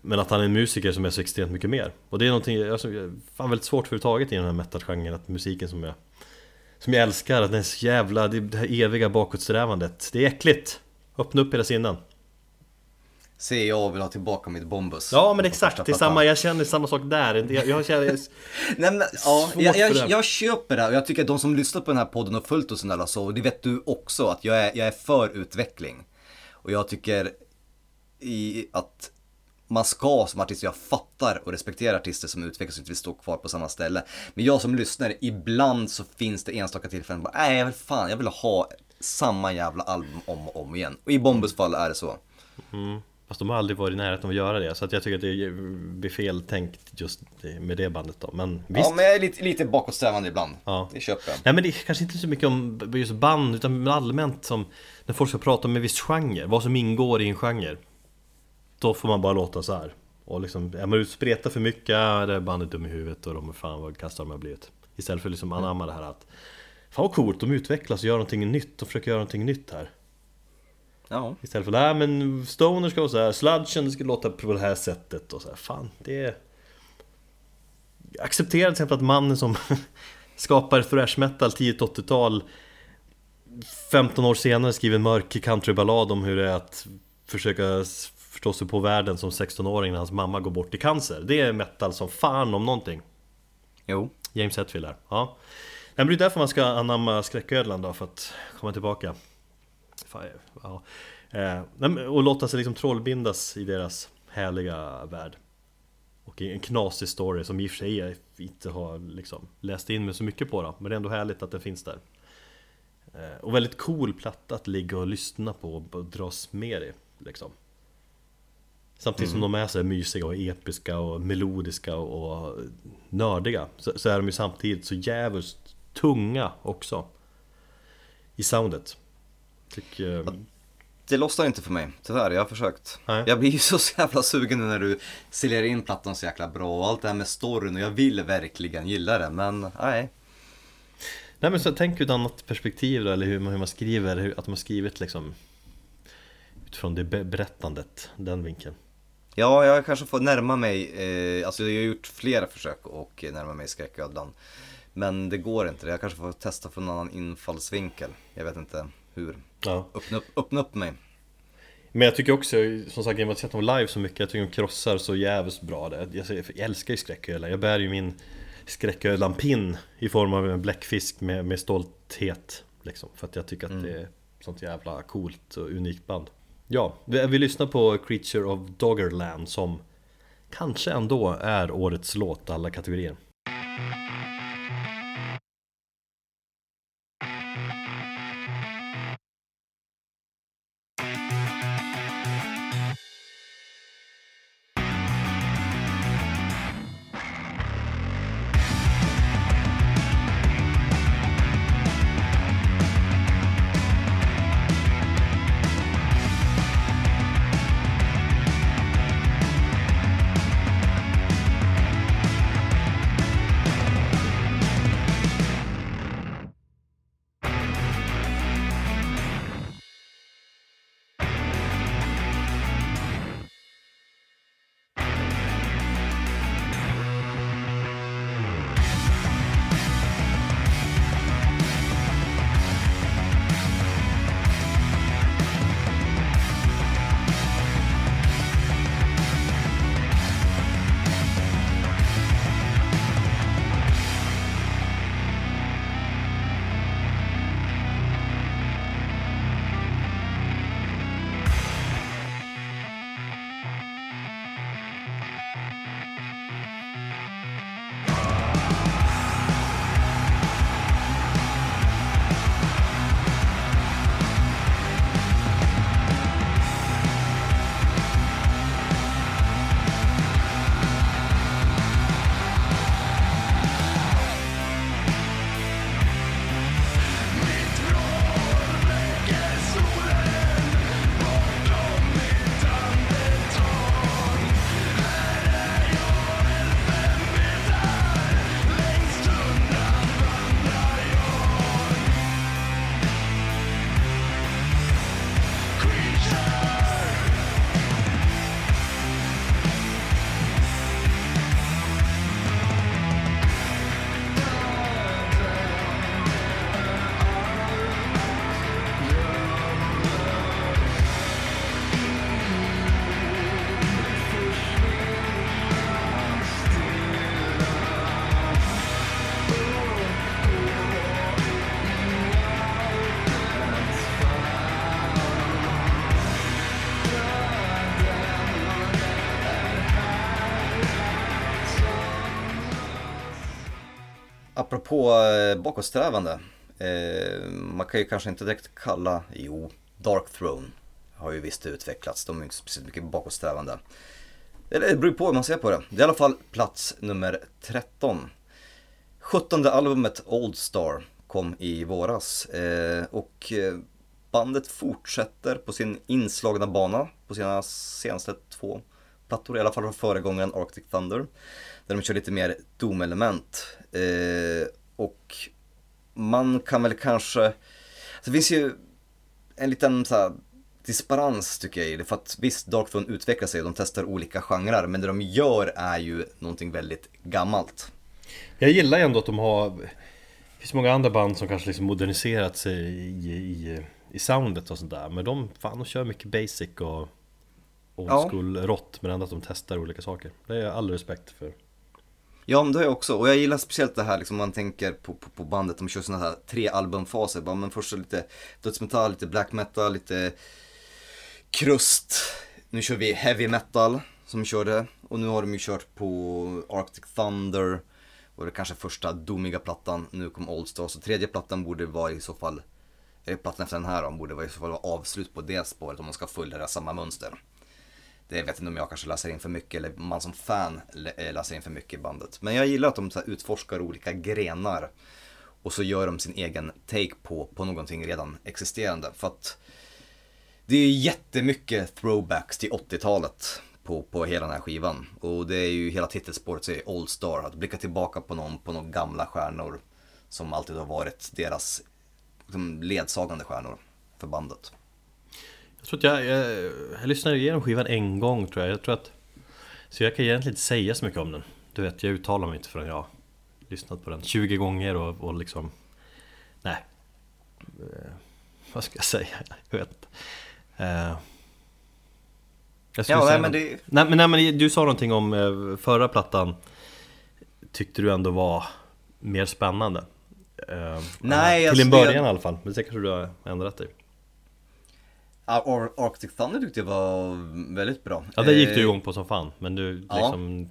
Men att han är en musiker som är så extremt mycket mer. Och det är någonting, alltså, fan väldigt svårt överhuvudtaget i den här metalgenren, Att musiken som jag Som jag älskar, att den är så jävla, det, det här eviga bakåtsträvandet Det är äckligt! Öppna upp era sinnen. Se jag vill ha tillbaka mitt Bombus. Ja men exakt, det samma, jag känner samma sak där Jag, jag känner, [LAUGHS] Nej, men, ja, jag, jag, jag köper det och jag tycker att de som lyssnar på den här podden och följt oss snälla så, och det vet du också, att jag är, jag är för utveckling. Och jag tycker i, att man ska som artist, jag fattar och respekterar artister som utvecklas och inte vill stå kvar på samma ställe. Men jag som lyssnare, ibland så finns det enstaka tillfällen bara, nej jag vill fan, jag vill ha samma jävla album om och om igen. Och i Bombus fall är det så. Fast de har aldrig varit i närheten av att göra det. Så att jag tycker att det blir fel tänkt just med det bandet då. Men visst. Ja, men jag är lite, lite bakåtsträvande ibland. Ja. Det köper jag. Nej men det är kanske inte så mycket om just band utan allmänt som När folk ska prata om en viss genre, vad som ingår i en genre. Då får man bara låta så här. Och liksom, är man spretar för mycket, det är bandet dum i huvudet och de fan vad kassa de har blivit Istället för liksom anamma det här att Fan vad coolt, de utvecklas och gör någonting nytt och försöker göra någonting nytt här Ja. Istället för nej men Stoner ska vara så här, Sludgen ska låta på det här sättet. Och så här, fan det är... Acceptera till exempel att mannen som [LAUGHS] skapar thrash metal tidigt 80-tal 15 år senare skriver en mörk countryballad om hur det är att försöka förstå sig på världen som 16-åring när hans mamma går bort i cancer. Det är metal som fan om någonting. Jo. James Hetfield där, ja. Men Det är därför man ska anamma skräcködlan då, för att komma tillbaka Fan, ja. eh, Och låta sig liksom trollbindas i deras härliga värld. Och en knasig story som i och för sig jag inte har liksom läst in mig så mycket på då Men det är ändå härligt att den finns där. Eh, Och väldigt cool platta att ligga och lyssna på och dras med i liksom. Samtidigt som de är så här mysiga och episka och melodiska och nördiga så, så är de ju samtidigt så jävligt tunga också I soundet Tycker, Det lossnar inte för mig, tyvärr. Jag har försökt. Nej. Jag blir ju [LAUGHS] så jävla sugen nu när du säljer in plattan så jäkla bra och allt det här med storyn och jag vill verkligen gilla det men nej. Nej men så tänk ur ett annat perspektiv då, eller hur man, hur man skriver, hur, att man skrivit liksom Utifrån det be- berättandet, den vinkeln Ja, jag kanske får närma mig, eh, alltså jag har gjort flera försök och närma mig skräcködlan. Men det går inte, jag kanske får testa från en annan infallsvinkel. Jag vet inte hur. Ja. Öppna upp, öppna upp mig. Men jag tycker också, som sagt, jag har sett dem live så mycket Jag tycker de krossar så jävligt bra det. Jag, jag älskar ju skräcködlan, jag bär ju min skräcködlan-pin I form av en bläckfisk med, med stolthet liksom, För att jag tycker att det är sånt jävla coolt och unikt band. Ja, vi, vi lyssnar på Creature of Doggerland som Kanske ändå är årets låt alla kategorier På eh, bakåtsträvande. Eh, man kan ju kanske inte direkt kalla, jo, Dark Throne har ju visst utvecklats. De är inte speciellt mycket bakåtsträvande. Eller det beror på hur man ser på det. Det är i alla fall plats nummer 13. 17 albumet Old Star kom i våras. Eh, och bandet fortsätter på sin inslagna bana på sina senaste två plattor. I alla fall från föregångaren Arctic Thunder. Där de kör lite mer doom-element. Eh, och man kan väl kanske... Det finns ju en liten så här, disparans tycker jag i det. För att visst, Dark Throne utvecklar sig och de testar olika genrer. Men det de gör är ju någonting väldigt gammalt. Jag gillar ändå att de har Det finns många andra band som kanske liksom moderniserat sig i, i, i soundet och sådär Men de, fan de kör mycket basic och old Ja. school rått men ändå att de testar olika saker. Det är all respekt för. Ja men det har jag också, och jag gillar speciellt det här liksom man tänker på, på, på bandet, de kör såna här tre albumfaser, bara men först så lite dödsmetall, lite black metal, lite krust, nu kör vi heavy metal som vi körde, och nu har de ju kört på Arctic Thunder, och det kanske första domiga plattan, nu kom Old Star, så tredje plattan borde vara i så fall, eller plattan efter den här då, borde vara i så fall vara avslut på det spåret om man ska följa det samma mönster. Det vet inte om jag kanske läser in för mycket eller man som fan eh, läser in för mycket i bandet. Men jag gillar att de så här utforskar olika grenar och så gör de sin egen take på, på någonting redan existerande. För att det är jättemycket throwbacks till 80-talet på, på hela den här skivan. Och det är ju hela titelspåret så är Old Star, att blicka tillbaka på någon, på några gamla stjärnor som alltid har varit deras liksom, ledsagande stjärnor för bandet. Jag tror att jag, jag, jag lyssnade igenom skivan en gång tror jag. Jag tror att Så jag kan egentligen inte säga så mycket om den. Du vet, jag uttalar mig inte förrän jag har lyssnat på den 20 gånger och, och liksom Nej eh, Vad ska jag säga? [LAUGHS] Jag vet eh, jag Ja, nej, men det- nej, men, nej men du sa någonting om eh, förra plattan Tyckte du ändå var mer spännande Eh, Nej, Till alltså en det- början i alla fall, men sen kanske du har ändrat dig Ar- Arctic Thunder tyckte jag var väldigt bra. Ja det gick Eh, du igång på som fan, men du Ja. liksom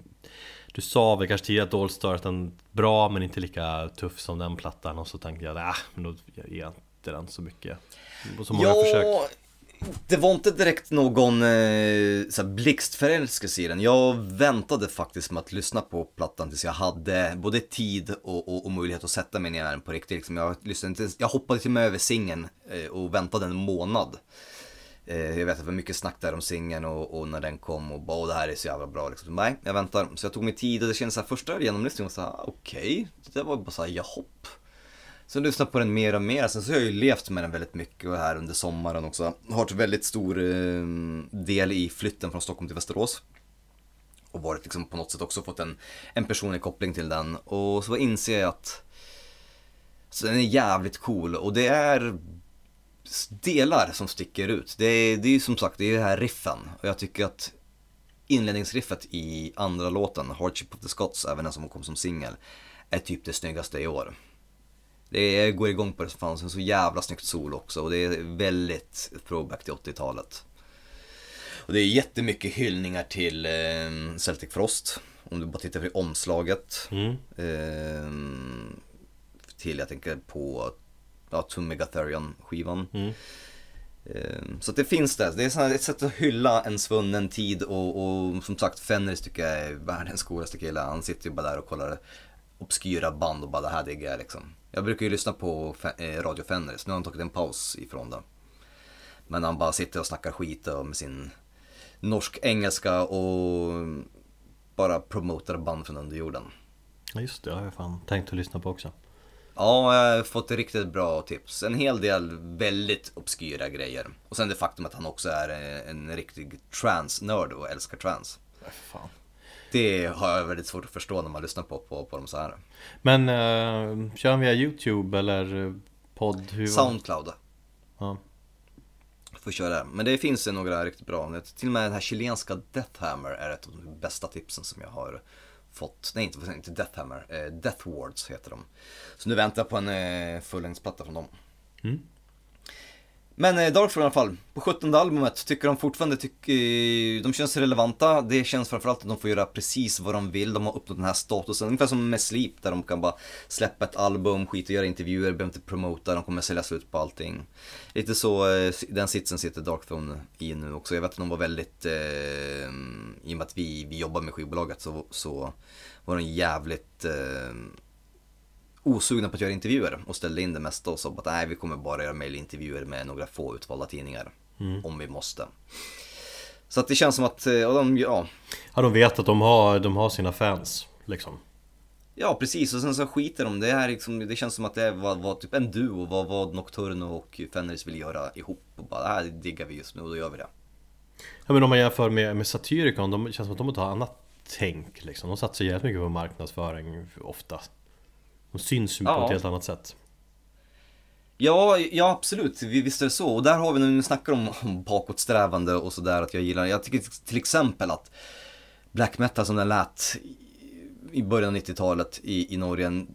Du sa väl kanske tidigare att Allstar att den bra men inte lika tuff som den plattan och så tänkte jag äh, men då ger jag inte den så mycket Så många försök det var inte direkt någon eh, blixtförälskelse i den. Jag väntade faktiskt med att lyssna på plattan tills jag hade både tid och, och, och möjlighet att sätta mig ner på riktigt. Liksom jag, lyssnade jag hoppade till och med över singeln eh, och väntade en månad. Eh, jag vet att det var mycket snack där om singeln och, och när den kom och bara "Åh, det här är så jävla bra liksom. Nej, jag väntar. Så jag tog mig tid och det kändes så här första genomlyssningen var så här, okej, det var bara så här, jahopp. Så jag lyssnade på den mer och mer, sen så har jag ju levt med den väldigt mycket och här under sommaren också. Har varit väldigt stor eh, del i flytten från Stockholm till Västerås. Och varit liksom på något sätt också fått en, en personlig koppling till den. Och så inser jag att så den är jävligt cool och det är delar som sticker ut. Det är, det är ju som sagt, det är det här riffen. Och jag tycker att inledningsriffet i andra låten, Hardship of the Scots, även den som kom som singel, är typ det snyggaste i år. Det går igång på det som fan, sen så jävla snyggt sol också och det är väldigt throwback till 80-talet. Och det är jättemycket hyllningar till eh, Celtic Frost, om du bara tittar på omslaget. mm. Eh, till, jag tänker på, ja, To Megatherion skivan. Mm. Eh, Så det finns där, det är ett sätt att hylla en svunnen tid och, och som sagt Fenris tycker jag är världens coolaste kille. Han sitter ju bara där och kollar obskyra band och bara det här diggar jag liksom. Jag brukar ju lyssna på eh, Radio Fenris, nu har han tagit en paus ifrån det. Men han bara sitter och snackar skit och med sin norsk-engelska och bara promotar band från underjorden. Ja, Just det, jag har jag fan tänkt att lyssna på också Ja, jag har fått riktigt bra tips. En hel del väldigt obskyra grejer. Och sen det faktum att han också är en riktig trans-nörd och älskar trans. Fan. Det har jag väldigt svårt att förstå när man lyssnar på, på, på dem så här. Men uh, kör han via Youtube eller eh, podd? Hur Soundcloud Ja. får köra. Men det finns några riktigt bra. Till och med den här chilenska Deathhammer är ett av de bästa tipsen som jag har fått. Nej, inte, inte Deathhammer. Eh, Death Wards heter de. Så nu väntar jag på en eh, fullängdsplatta från dem. Mm. Men eh, Darkthrone i alla fall, på 17 albumet tycker de fortfarande, tycker, eh, de känns relevanta. Det känns framförallt att de får göra precis vad de vill. De har uppnått den här statusen, ungefär som med Sleep där de kan bara släppa ett album, skita och göra intervjuer, behöver inte promota, de kommer sälja slut på allting. Lite så, eh, den sitsen sitter Darkthrone i nu också. Jag vet att de var väldigt, eh, i och med att vi, vi jobbar med skivbolaget så, så var de jävligt eh, osugna på att göra intervjuer och ställde in det mesta och sa att nej vi kommer bara göra mailintervjuer med några få utvalda tidningar. Om vi måste. Så att det känns som att, eh, ja, de, ja, ja, de vet att de har, de har sina fans liksom ja precis och sen så skiter de. Det här liksom, det känns som att det var, var typ en duo vad, vad Nocturno och Fenris vill göra ihop. Och bara det här diggar vi just nu och då gör vi det. Ja men om man jämför med, med Satyricon, de känns som att de har ett annat tänk liksom De satsar jävligt mycket på marknadsföring ofta De syns ju på Ja. ett helt annat sätt Ja, ja absolut, Vi- visst är det så. Och där har vi när vi snackar om, om bakåtsträvande och sådär att jag gillar, jag tycker till exempel att black metal som den lät i- början av 90-talet i, i Norge,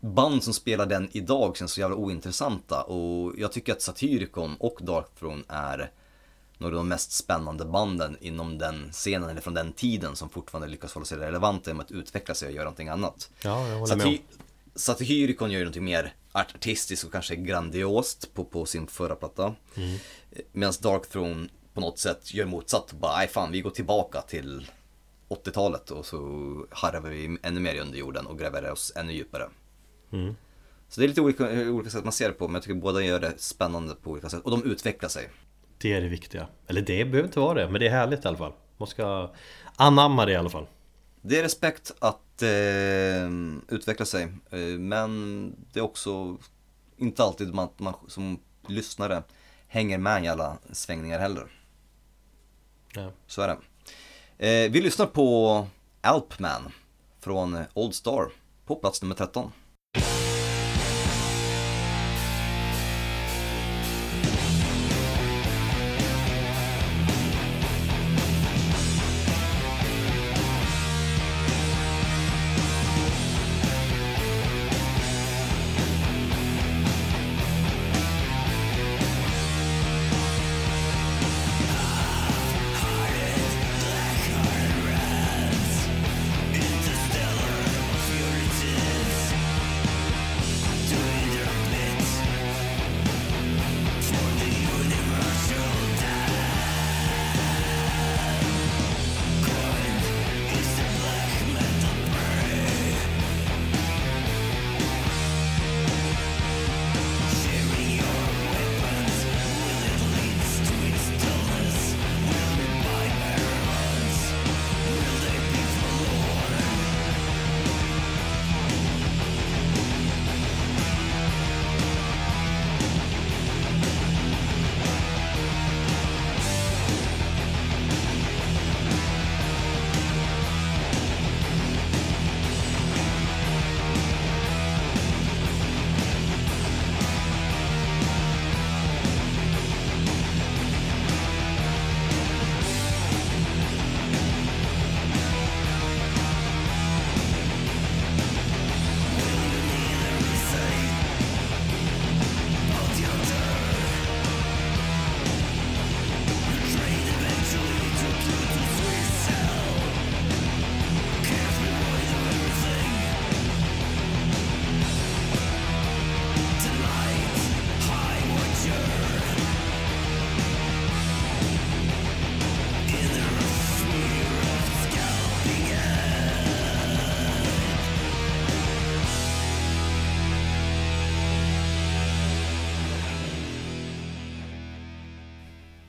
band som spelar den idag känns så jävla ointressanta och jag tycker att Satyricon och Dark Throne är några av de mest spännande banden inom den scenen eller från den tiden som fortfarande lyckas hålla sig relevanta genom att utveckla sig och göra någonting annat. Ja, jag håller med Satyricon gör ju någonting mer artistiskt och kanske grandiost på, på sin förra platta. Mm. Medan Dark Throne på något sätt gör motsatt. Bara, nej fan, vi går tillbaka till 80-talet och så harvar vi ännu mer i underjorden och gräver oss ännu djupare. Mm. Så det är lite olika, olika sätt man ser det på, men jag tycker båda gör det spännande på olika sätt. Och de utvecklar sig. Det är det viktiga. Eller det behöver inte vara det, men det är härligt i alla fall. Man ska anamma det i alla fall. Det är respekt att eh, utveckla sig, eh, men det är också inte alltid man, man som lyssnare hänger med i alla svängningar heller. Ja. Så är det. Eh, vi lyssnar på Alpman från Old Star på plats nummer 13.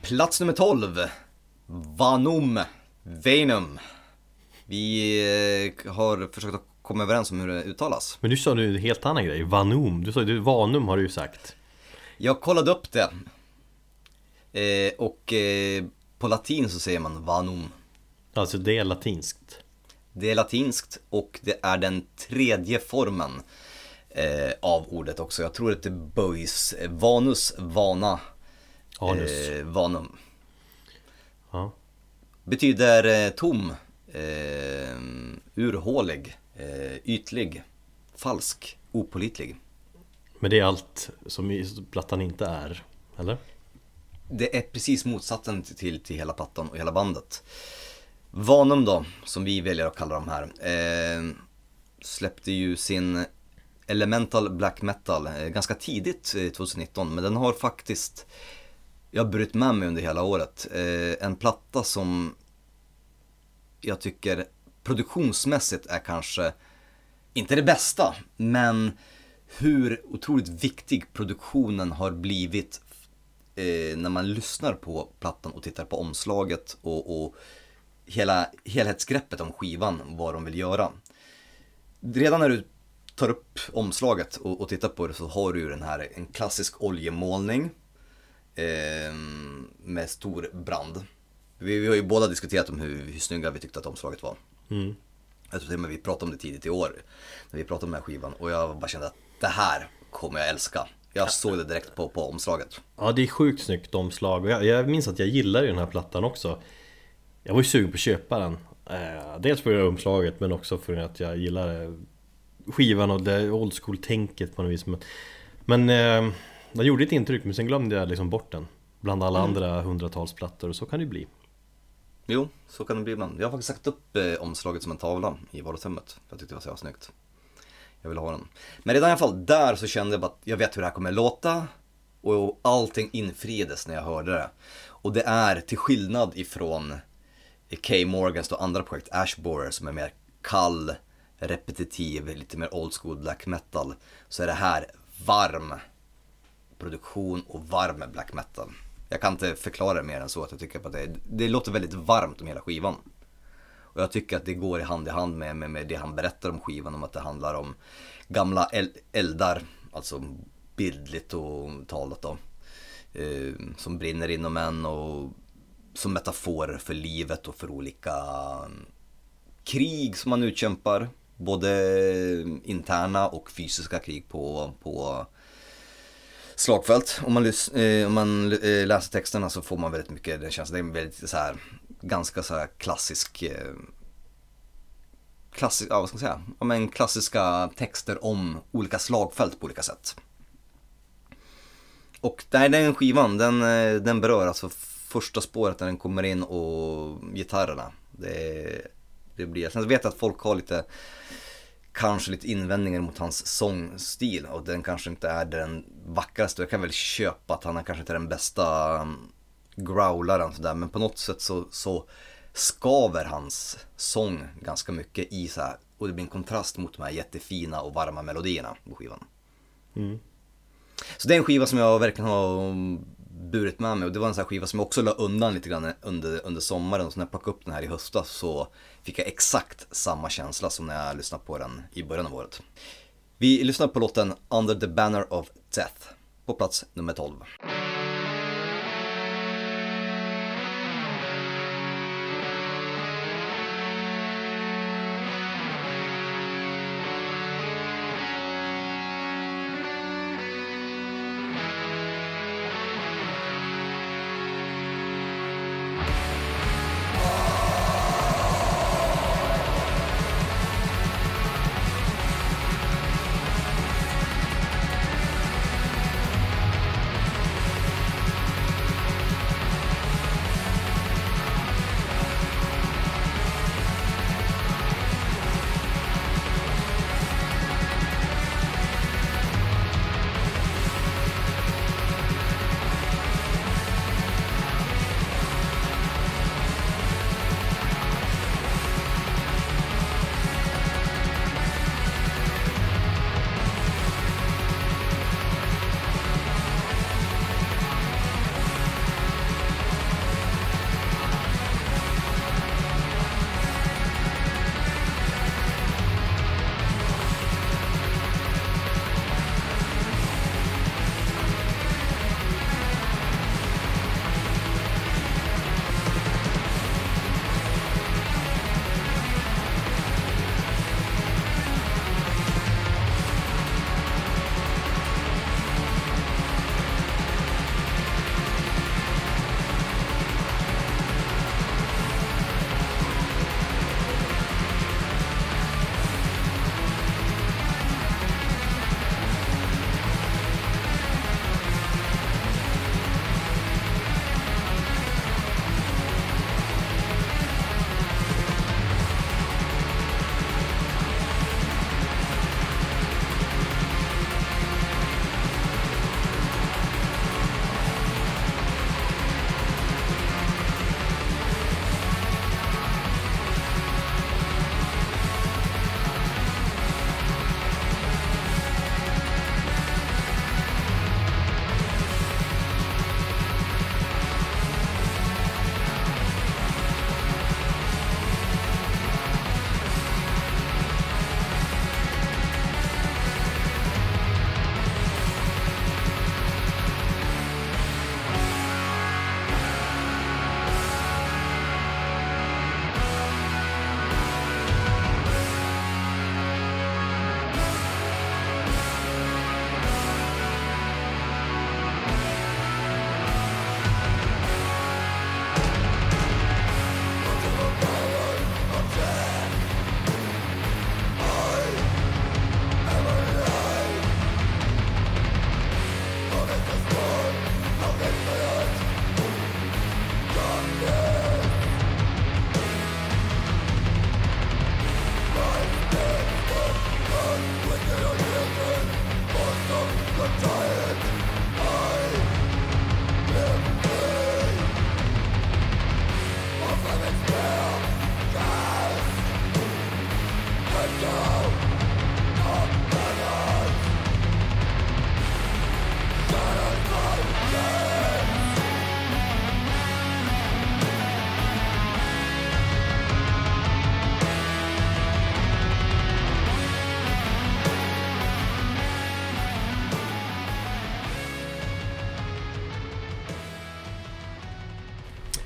Plats nummer 12. Vanum. Venom. Vi eh, har försökt att komma överens om hur det uttalas. Men du sa nu en helt annan grej, Vanum. Du sa ju Vanum har du ju sagt. Jag kollade upp det. Eh, och eh, på latin så säger man vanum. Alltså det är latinskt. Det är latinskt och det är den tredje formen eh, av ordet också. Jag tror att det böjs eh, vanus, vana, Anus. eh, vanum. Ja. Betyder eh, tom, eh, urhålig, eh, ytlig, falsk, opolitlig. Men det är allt som plattan inte är, eller? Det är precis motsatsen till, till hela plattan och hela bandet. Vanum då, som vi väljer att kalla dem här, eh, släppte ju sin Elemental Black Metal eh, ganska tidigt eh, 2019, men den har faktiskt, jag har brytt med mig under hela året. Eh, en platta som jag tycker produktionsmässigt är kanske, inte det bästa, men hur otroligt viktig produktionen har blivit eh, när man lyssnar på plattan och tittar på omslaget och, och hela helhetsgreppet om skivan, vad de vill göra. Redan när du tar upp omslaget och, och tittar på det så har du ju den här, en klassisk oljemålning med stor brand. Vi, vi har ju båda diskuterat om hur, hur snygga vi tyckte att omslaget var. Mm. Jag tror till och med vi pratade om det tidigt i år, när vi pratade om den här skivan och jag bara kände att det här kommer jag älska. Jag såg det direkt på, på omslaget. Ja det är sjukt snyggt omslag och jag, jag minns att jag gillade den här plattan också Jag var ju sugen på att köpa den eh, Dels på grund av omslaget men också för att jag gillade skivan och det old school-tänket på något vis Men, men eh, den gjorde ett intryck men sen glömde jag liksom bort den Bland alla andra hundratals plattor och så kan det ju bli Jo, så kan det bli ibland. Jag har faktiskt sagt upp eh, omslaget som en tavla i vardagsrummet. Jag tyckte det var så jävla snyggt. Jag ville ha den. Men redan i alla fall där så kände jag bara att jag vet hur det här kommer låta. Och allting infriades när jag hörde det. Och det är till skillnad ifrån K. Morgans och andra projekt, Ashborer som är mer kall, repetitiv, lite mer old school black metal. Så är det här varm produktion och varm black metal. Jag kan inte förklara det mer än så att jag tycker att det, det låter väldigt varmt om hela skivan. Och jag tycker att det går i hand i hand med, med, med det han berättar om skivan, om att det handlar om gamla eldar, alltså bildligt och talat då. Eh, som brinner inom en och som metafor för livet och för olika mm, krig som man utkämpar. Både interna och fysiska krig på, på slagfält. Om man, lys- eh, om man eh, läser texterna så får man väldigt mycket, det känslan. det är väldigt så här, ganska så här klassisk eh, klassisk, ja vad ska man säga, ja, men klassiska texter om olika slagfält på olika sätt. Och nej, den skivan, den, eh, den berör alltså första spåret när den kommer in och gitarrerna. Det, det blir, sen vet jag att folk har lite, kanske lite invändningar mot hans sångstil och den kanske inte är den vackraste. Jag kan väl köpa att han är kanske inte är den bästa um, growlaren sådär men på något sätt så, så skaver hans sång ganska mycket i så här och det blir en kontrast mot de här jättefina och varma melodierna på skivan. Så det är en skiva som jag verkligen har burit med mig och det var en sån här skiva som jag också la undan lite grann under, under sommaren. Så när jag plockade upp den här i höstas så fick jag exakt samma känsla som när jag lyssnade på den i början av året. Vi lyssnar på låten Under the Banner of Death på plats nummer 12.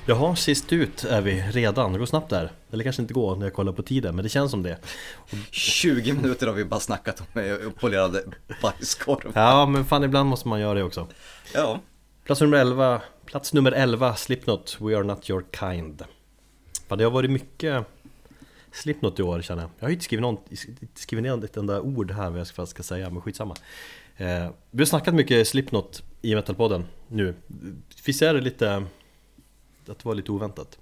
Jaha, sist ut är vi redan. Det går snabbt där. Eller kanske inte går när jag kollar på tiden, men det känns som det. 20 minuter har vi bara snackat om polerade bajskorv. Ja, men fan ibland måste man göra det också. Ja. Plats nummer 11, plats nummer 11 Slipknot, We Are Not Your Kind. Fan, det har varit mycket Slipknot i år känner jag. Jag har inte skrivit, någon, skrivit ner ett enda ord här vad jag ska, ska säga, men skitsamma. Eh, vi har snackat mycket Slipknot i Metalpodden nu. Visst är det lite, att det var lite oväntat?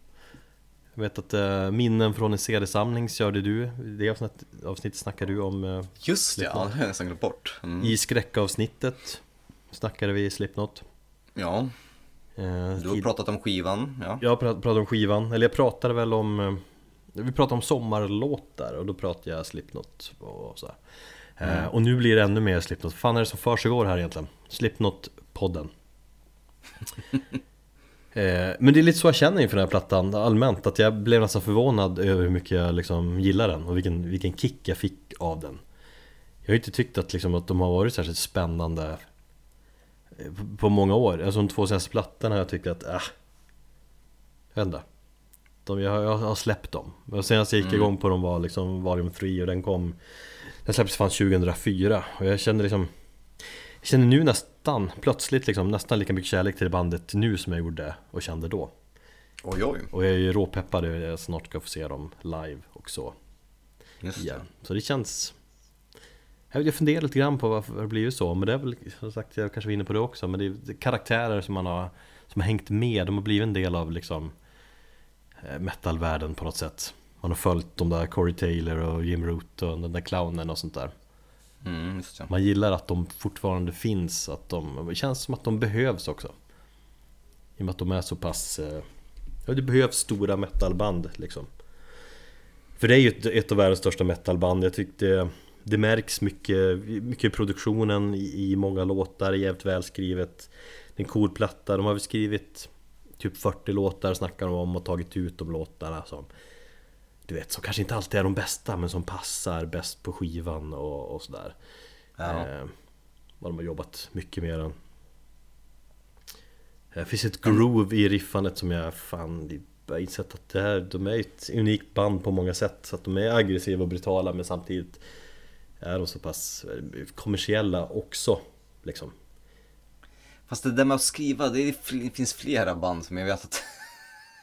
Jag vet att eh, minnen från en CD-samling körde du. I det avsnitt, avsnittet snackade du om eh, Just det, ja, det har jag nästan glömt bort. Mm. I skräckavsnittet snackade vi Slipknot. Ja, Eh, du har pratat om skivan. Ja. Jag prat- pratade om skivan, eller jag pratade väl om eh, Vi pratade om sommarlåtar och då pratade jag Slipknot och så här. Eh, Och nu blir det ännu mer Slipknot, vad fan är det som försiggår här egentligen? Slipknot-podden eh, [LAUGHS] Men det är lite så jag känner inför den här plattan allmänt Att jag blev nästan förvånad över hur mycket jag liksom gillar den och vilken, vilken kick jag fick av den. Jag har inte tyckt att, liksom, att de har varit särskilt spännande eh, på- många år, alltså de två senaste plattorna har jag tyckt att, äh, jag vet inte. De, jag, jag har släppt dem. Senast jag gick igång på dem var liksom Volume 3 och den kom Den släpptes fan 2004 och jag kände liksom känner nu nästan, plötsligt liksom nästan lika mycket kärlek till det bandet nu som jag gjorde och kände då. Oj, oj. Och jag är ju råpeppad över jag snart ska få se dem live och så Just det. Så det känns jag funderar lite grann på varför det blivit så, men det är väl som sagt, jag kanske var inne på det också, men det är det är karaktärer som man har Som har hängt med, de har blivit en del av liksom eh, Metalvärlden på något sätt. Man har följt de där Corey Taylor och Jim Root och den där clownen och sånt där Mm, just. Man gillar att de fortfarande finns, att de, det känns som att de behövs också. I och med att de är så pass eh, Ja det behövs stora metalband liksom. För det är ju ett, ett av världens största metalband, jag tyckte Det märks mycket, mycket i produktionen i, i många låtar, jävligt välskrivet. Det är en cool platta, de har väl skrivit Typ 40 låtar snackar de om och tagit ut de låtarna Alltså. Du vet, som kanske inte alltid är de bästa men som passar bäst på skivan och, och sådär Ja. Eh, vad de har jobbat mycket med den. Det finns ett groove i riffandet som jag fan jag insett att det här, de är ett unikt band på många sätt. Så att de är aggressiva och brutala men samtidigt är de så pass eh, kommersiella också. Liksom. Fast det där med att skriva, det finns flera band som jag vet att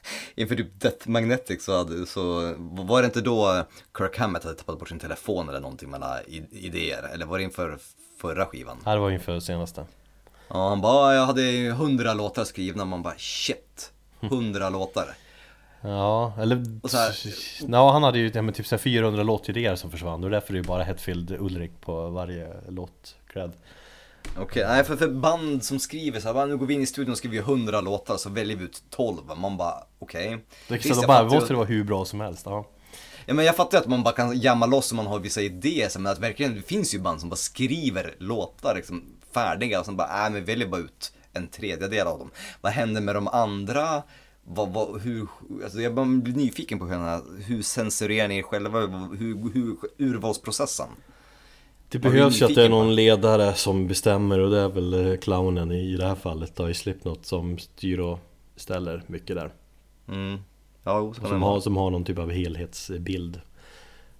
[LAUGHS] Inför typ Death Magnetic så, hade, så var det inte då Kirk Hammett hade tappat bort sin telefon eller någonting med alla idéer? Eller var det inför förra skivan? Här var inför senaste. Ja, han bara, jag hade hundra låtar skrivna, man bara shit, hundra låtar. Ja, eller... Ja, han hade ju ja, men typ så här 400 låtidéer som försvann och därför är det ju bara Hetfield Ulrik på varje låt cred. Okej, nej för, för band som skriver så här, bara, nu går vi in i studion och skriver 100 låtar så väljer vi ut 12. Man bara, okej. Det Visst, är så jag bara, måste det vara hur bra som helst. Ja. Ja men jag fattar ju att man bara kan jamma loss om man har vissa idéer, men att verkligen, det finns ju band som bara skriver låtar liksom färdiga och som bara, äh men väljer bara ut en tredjedel av dem. Vad händer med de andra? Vad, vad, hur, alltså jag bara blir nyfiken på hur, hur censurerar ni er själva? Hur, hur, urvalsprocessen? Det behövs ju att det är någon ledare som bestämmer och det är väl eh, clownen i det här fallet då i Slipknot som styr och ställer mycket där. Mm. Ja, Som har, som har någon typ av helhetsbild.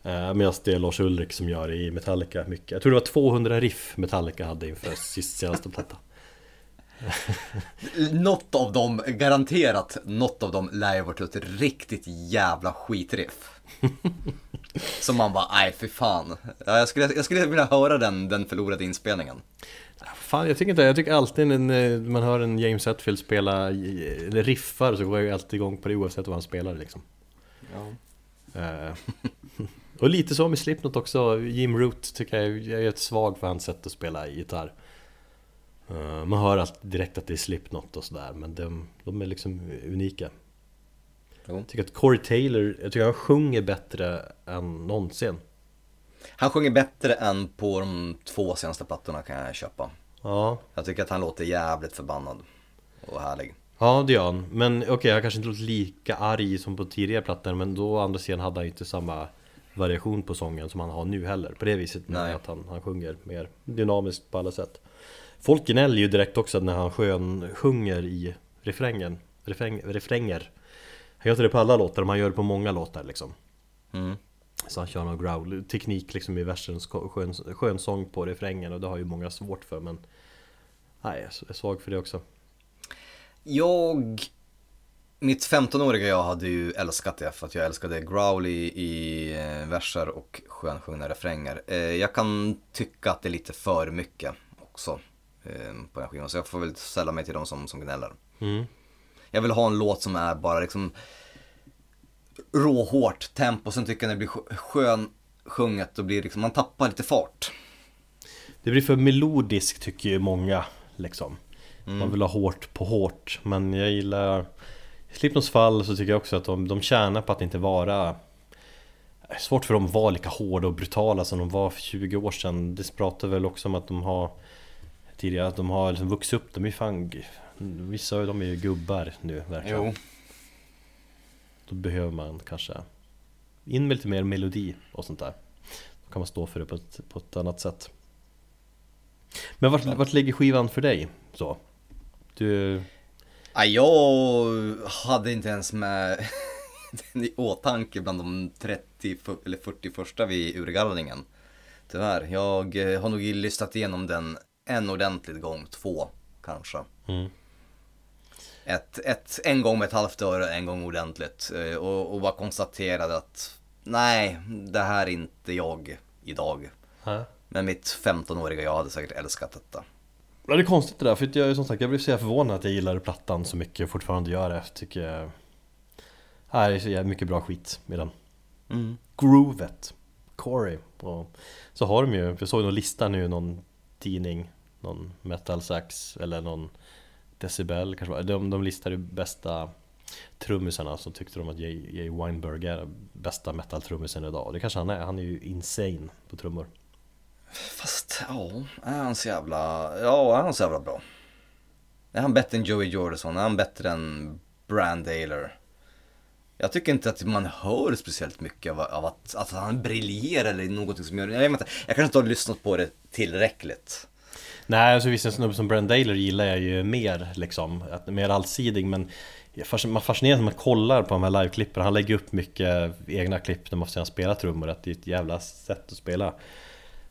Eh, Medan det är Lars Ulrik som gör i Metallica mycket. Jag tror det var 200 riff Metallica hade inför [LAUGHS] sist senaste platta. Något av dem, garanterat, något av dem lär ju varit ett riktigt jävla skitriff. [LAUGHS] Som man bara, nej för fan. Ja, jag, skulle, jag skulle vilja höra den, den förlorade inspelningen. Fan, jag tycker inte Jag tycker alltid när man hör en James Hetfield spela eller riffar så går jag ju alltid igång på det oavsett vad han spelar liksom. Eh, [LAUGHS] och lite så med Slipknot också. Jim Root tycker jag, jag är ett svag för hans sätt att spela gitarr. Eh, man hör direkt att det är Slipknot och sådär men de, de är liksom unika. Jo. Jag tycker att Corey Taylor, jag tycker han sjunger bättre än någonsin. Han sjunger bättre än på de två senaste plattorna kan jag köpa. Ja, Jag tycker att han låter jävligt förbannad och härlig. Ja det gör han, men okej han kanske inte låter lika arg som på tidigare plattor Men då å andra sidan hade han ju inte samma variation på sången som han har nu heller På det viset med Nej. att han, han sjunger mer dynamiskt på alla sätt Folk gnäller ju direkt också när han skön sjunger i refrängen. Refräng, refränger. Han gör inte det på alla låtar, men han gör det på många låtar liksom. Mm. Så han kör någon growl, teknik liksom i versens skön, skön sång på refrängen och det har ju många svårt för men Nej, jag är svag för det också. Jag, mitt 15-åriga jag hade ju älskat det för att jag älskade growl i, i eh, verser och skönsjungna refränger. Eh, jag kan tycka att det är lite för mycket också på den skivan så jag får väl ställa mig till de som, som gnäller. mm. Jag vill ha en låt som är bara liksom råhårt tempo, sen tycker jag det blir skö- skön sjunget då blir liksom, man tappar lite fart. Det blir för melodisk tycker ju många liksom Man vill ha hårt på hårt Men jag gillar I Slipknots fall så tycker jag också att de, de tjänar på att inte vara är Svårt för dem att vara lika hårda och brutala som de var för 20 år sedan Det pratar väl också om att de har Tidigare att de har liksom vuxit upp, de är fan Vissa av dem är ju gubbar nu verkligen Då behöver man kanske In med lite mer melodi och sånt där Då kan man stå för det på ett, på ett annat sätt Men vart, vart ligger skivan för dig? Så? Du... Ja, jag hade inte ens med [LAUGHS] den i åtanke bland de 30 f- eller 40 första vid urgallringen. Tyvärr, jag eh, har nog listat igenom den en ordentlig gång, två kanske. Mm. Ett, ett, en gång med ett halvt öre, en gång ordentligt. eh, Och, och bara konstaterade att nej, det här är inte jag idag. Hä? Men mitt 15-åriga jag hade säkert älskat detta. Ja, det är konstigt det där, för jag, som sagt, jag blev så förvånad att jag gillade plattan så mycket och fortfarande gör det. Tycker... jag- det är så mycket bra skit med den. Mm. Groovet, Corey. Och så har de ju, jag såg någon lista nu, någon tidning, någon metal sax eller någon decibel kanske var. De, de listade bästa trummisarna så tyckte de att Jay, Jay Weinberg är bästa metal-trummisen idag. Och det kanske han är, han är ju insane på trummor. Fast, ja, är han så jävla, ja, är han så jävla bra? Är han bättre än Joey Jordison? Är han bättre än Brand Daler? Jag tycker inte att man hör speciellt mycket av, av att, att han briljerar eller någonting som gör, jag vet inte, jag kanske inte har lyssnat på det tillräckligt. Nej, alltså vissa snubbar som Brent Daler gillar jag ju mer liksom, att, mer allsidig men man fascineras när man kollar på de här liveklippen, han lägger upp mycket egna klipp när man får se spela trummor, att det är ett jävla sätt att spela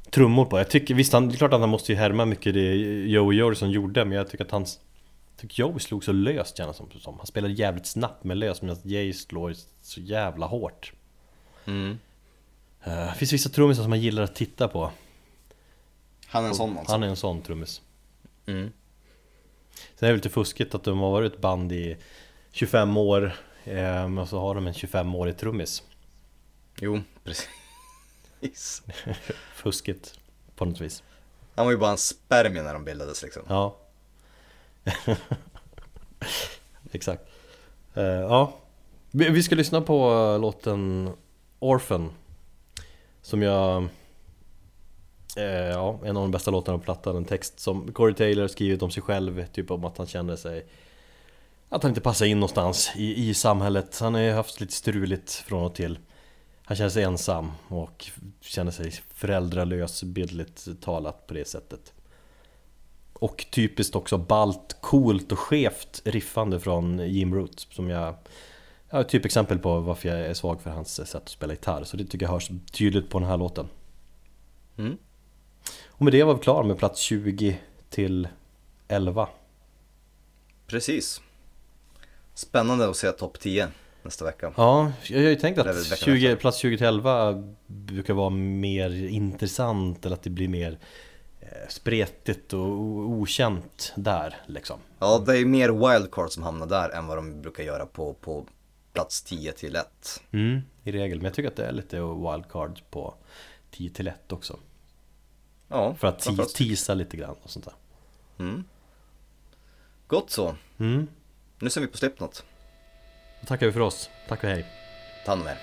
trummor på. Jag tycker, visst han, det är klart att han måste ju härma mycket det Joey Jordison gjorde, men jag tycker att hans tycker Joey slog så löst känns det som. Han spelade jävligt snabbt med löst medan Jay slår så jävla hårt. Mm. Eh, Det finns vissa trummisar som man gillar att titta på. Han är en sån alltså. Han är en sån trummis. Mm. Sen är det lite fuskigt att de har varit ett band i 25 år eh, Men så har de en 25-årig trummis Jo, precis. [LAUGHS] Fuskigt på något vis Han var ju bara en spermie när de bildades liksom. Ja [LAUGHS] Exakt. Uh, Ja. Vi, vi ska lyssna på eh, låten Orphan Som jag Uh, Ja, en av de bästa låtarna på plattan. En text som Corey Taylor skrivit om sig själv Typ om att han känner sig Att han inte passar in någonstans i, i samhället. Han har ju haft lite struligt från och till. Han känner sig ensam och känner sig föräldralös bildligt talat på det sättet och typiskt också balt, coolt och skevt riffande från Jim Root som jag Ja, ett typexempel på varför jag är svag för hans sätt att spela gitarr Så det tycker jag hörs tydligt på den här låten Mm. Och med det var vi klara med plats 20 till 11 Precis. Spännande att se topp 10 nästa vecka. Ja, jag har ju tänkt att veckan 20, efter. plats 20 till 11 brukar vara mer intressant eller att det blir mer spretigt och okänt där liksom Ja, det är mer wildcard som hamnar där än vad de brukar göra på, på plats 10 till 1. Mm, i regel, men jag tycker att det är lite wildcard på 10 till 1 också Ja, För att te- teasa lite grann och sånt där Mm. Gott så. mm. Nu ser vi på Slipknot. Då tackar vi för oss, tack och hej Ta hand om er.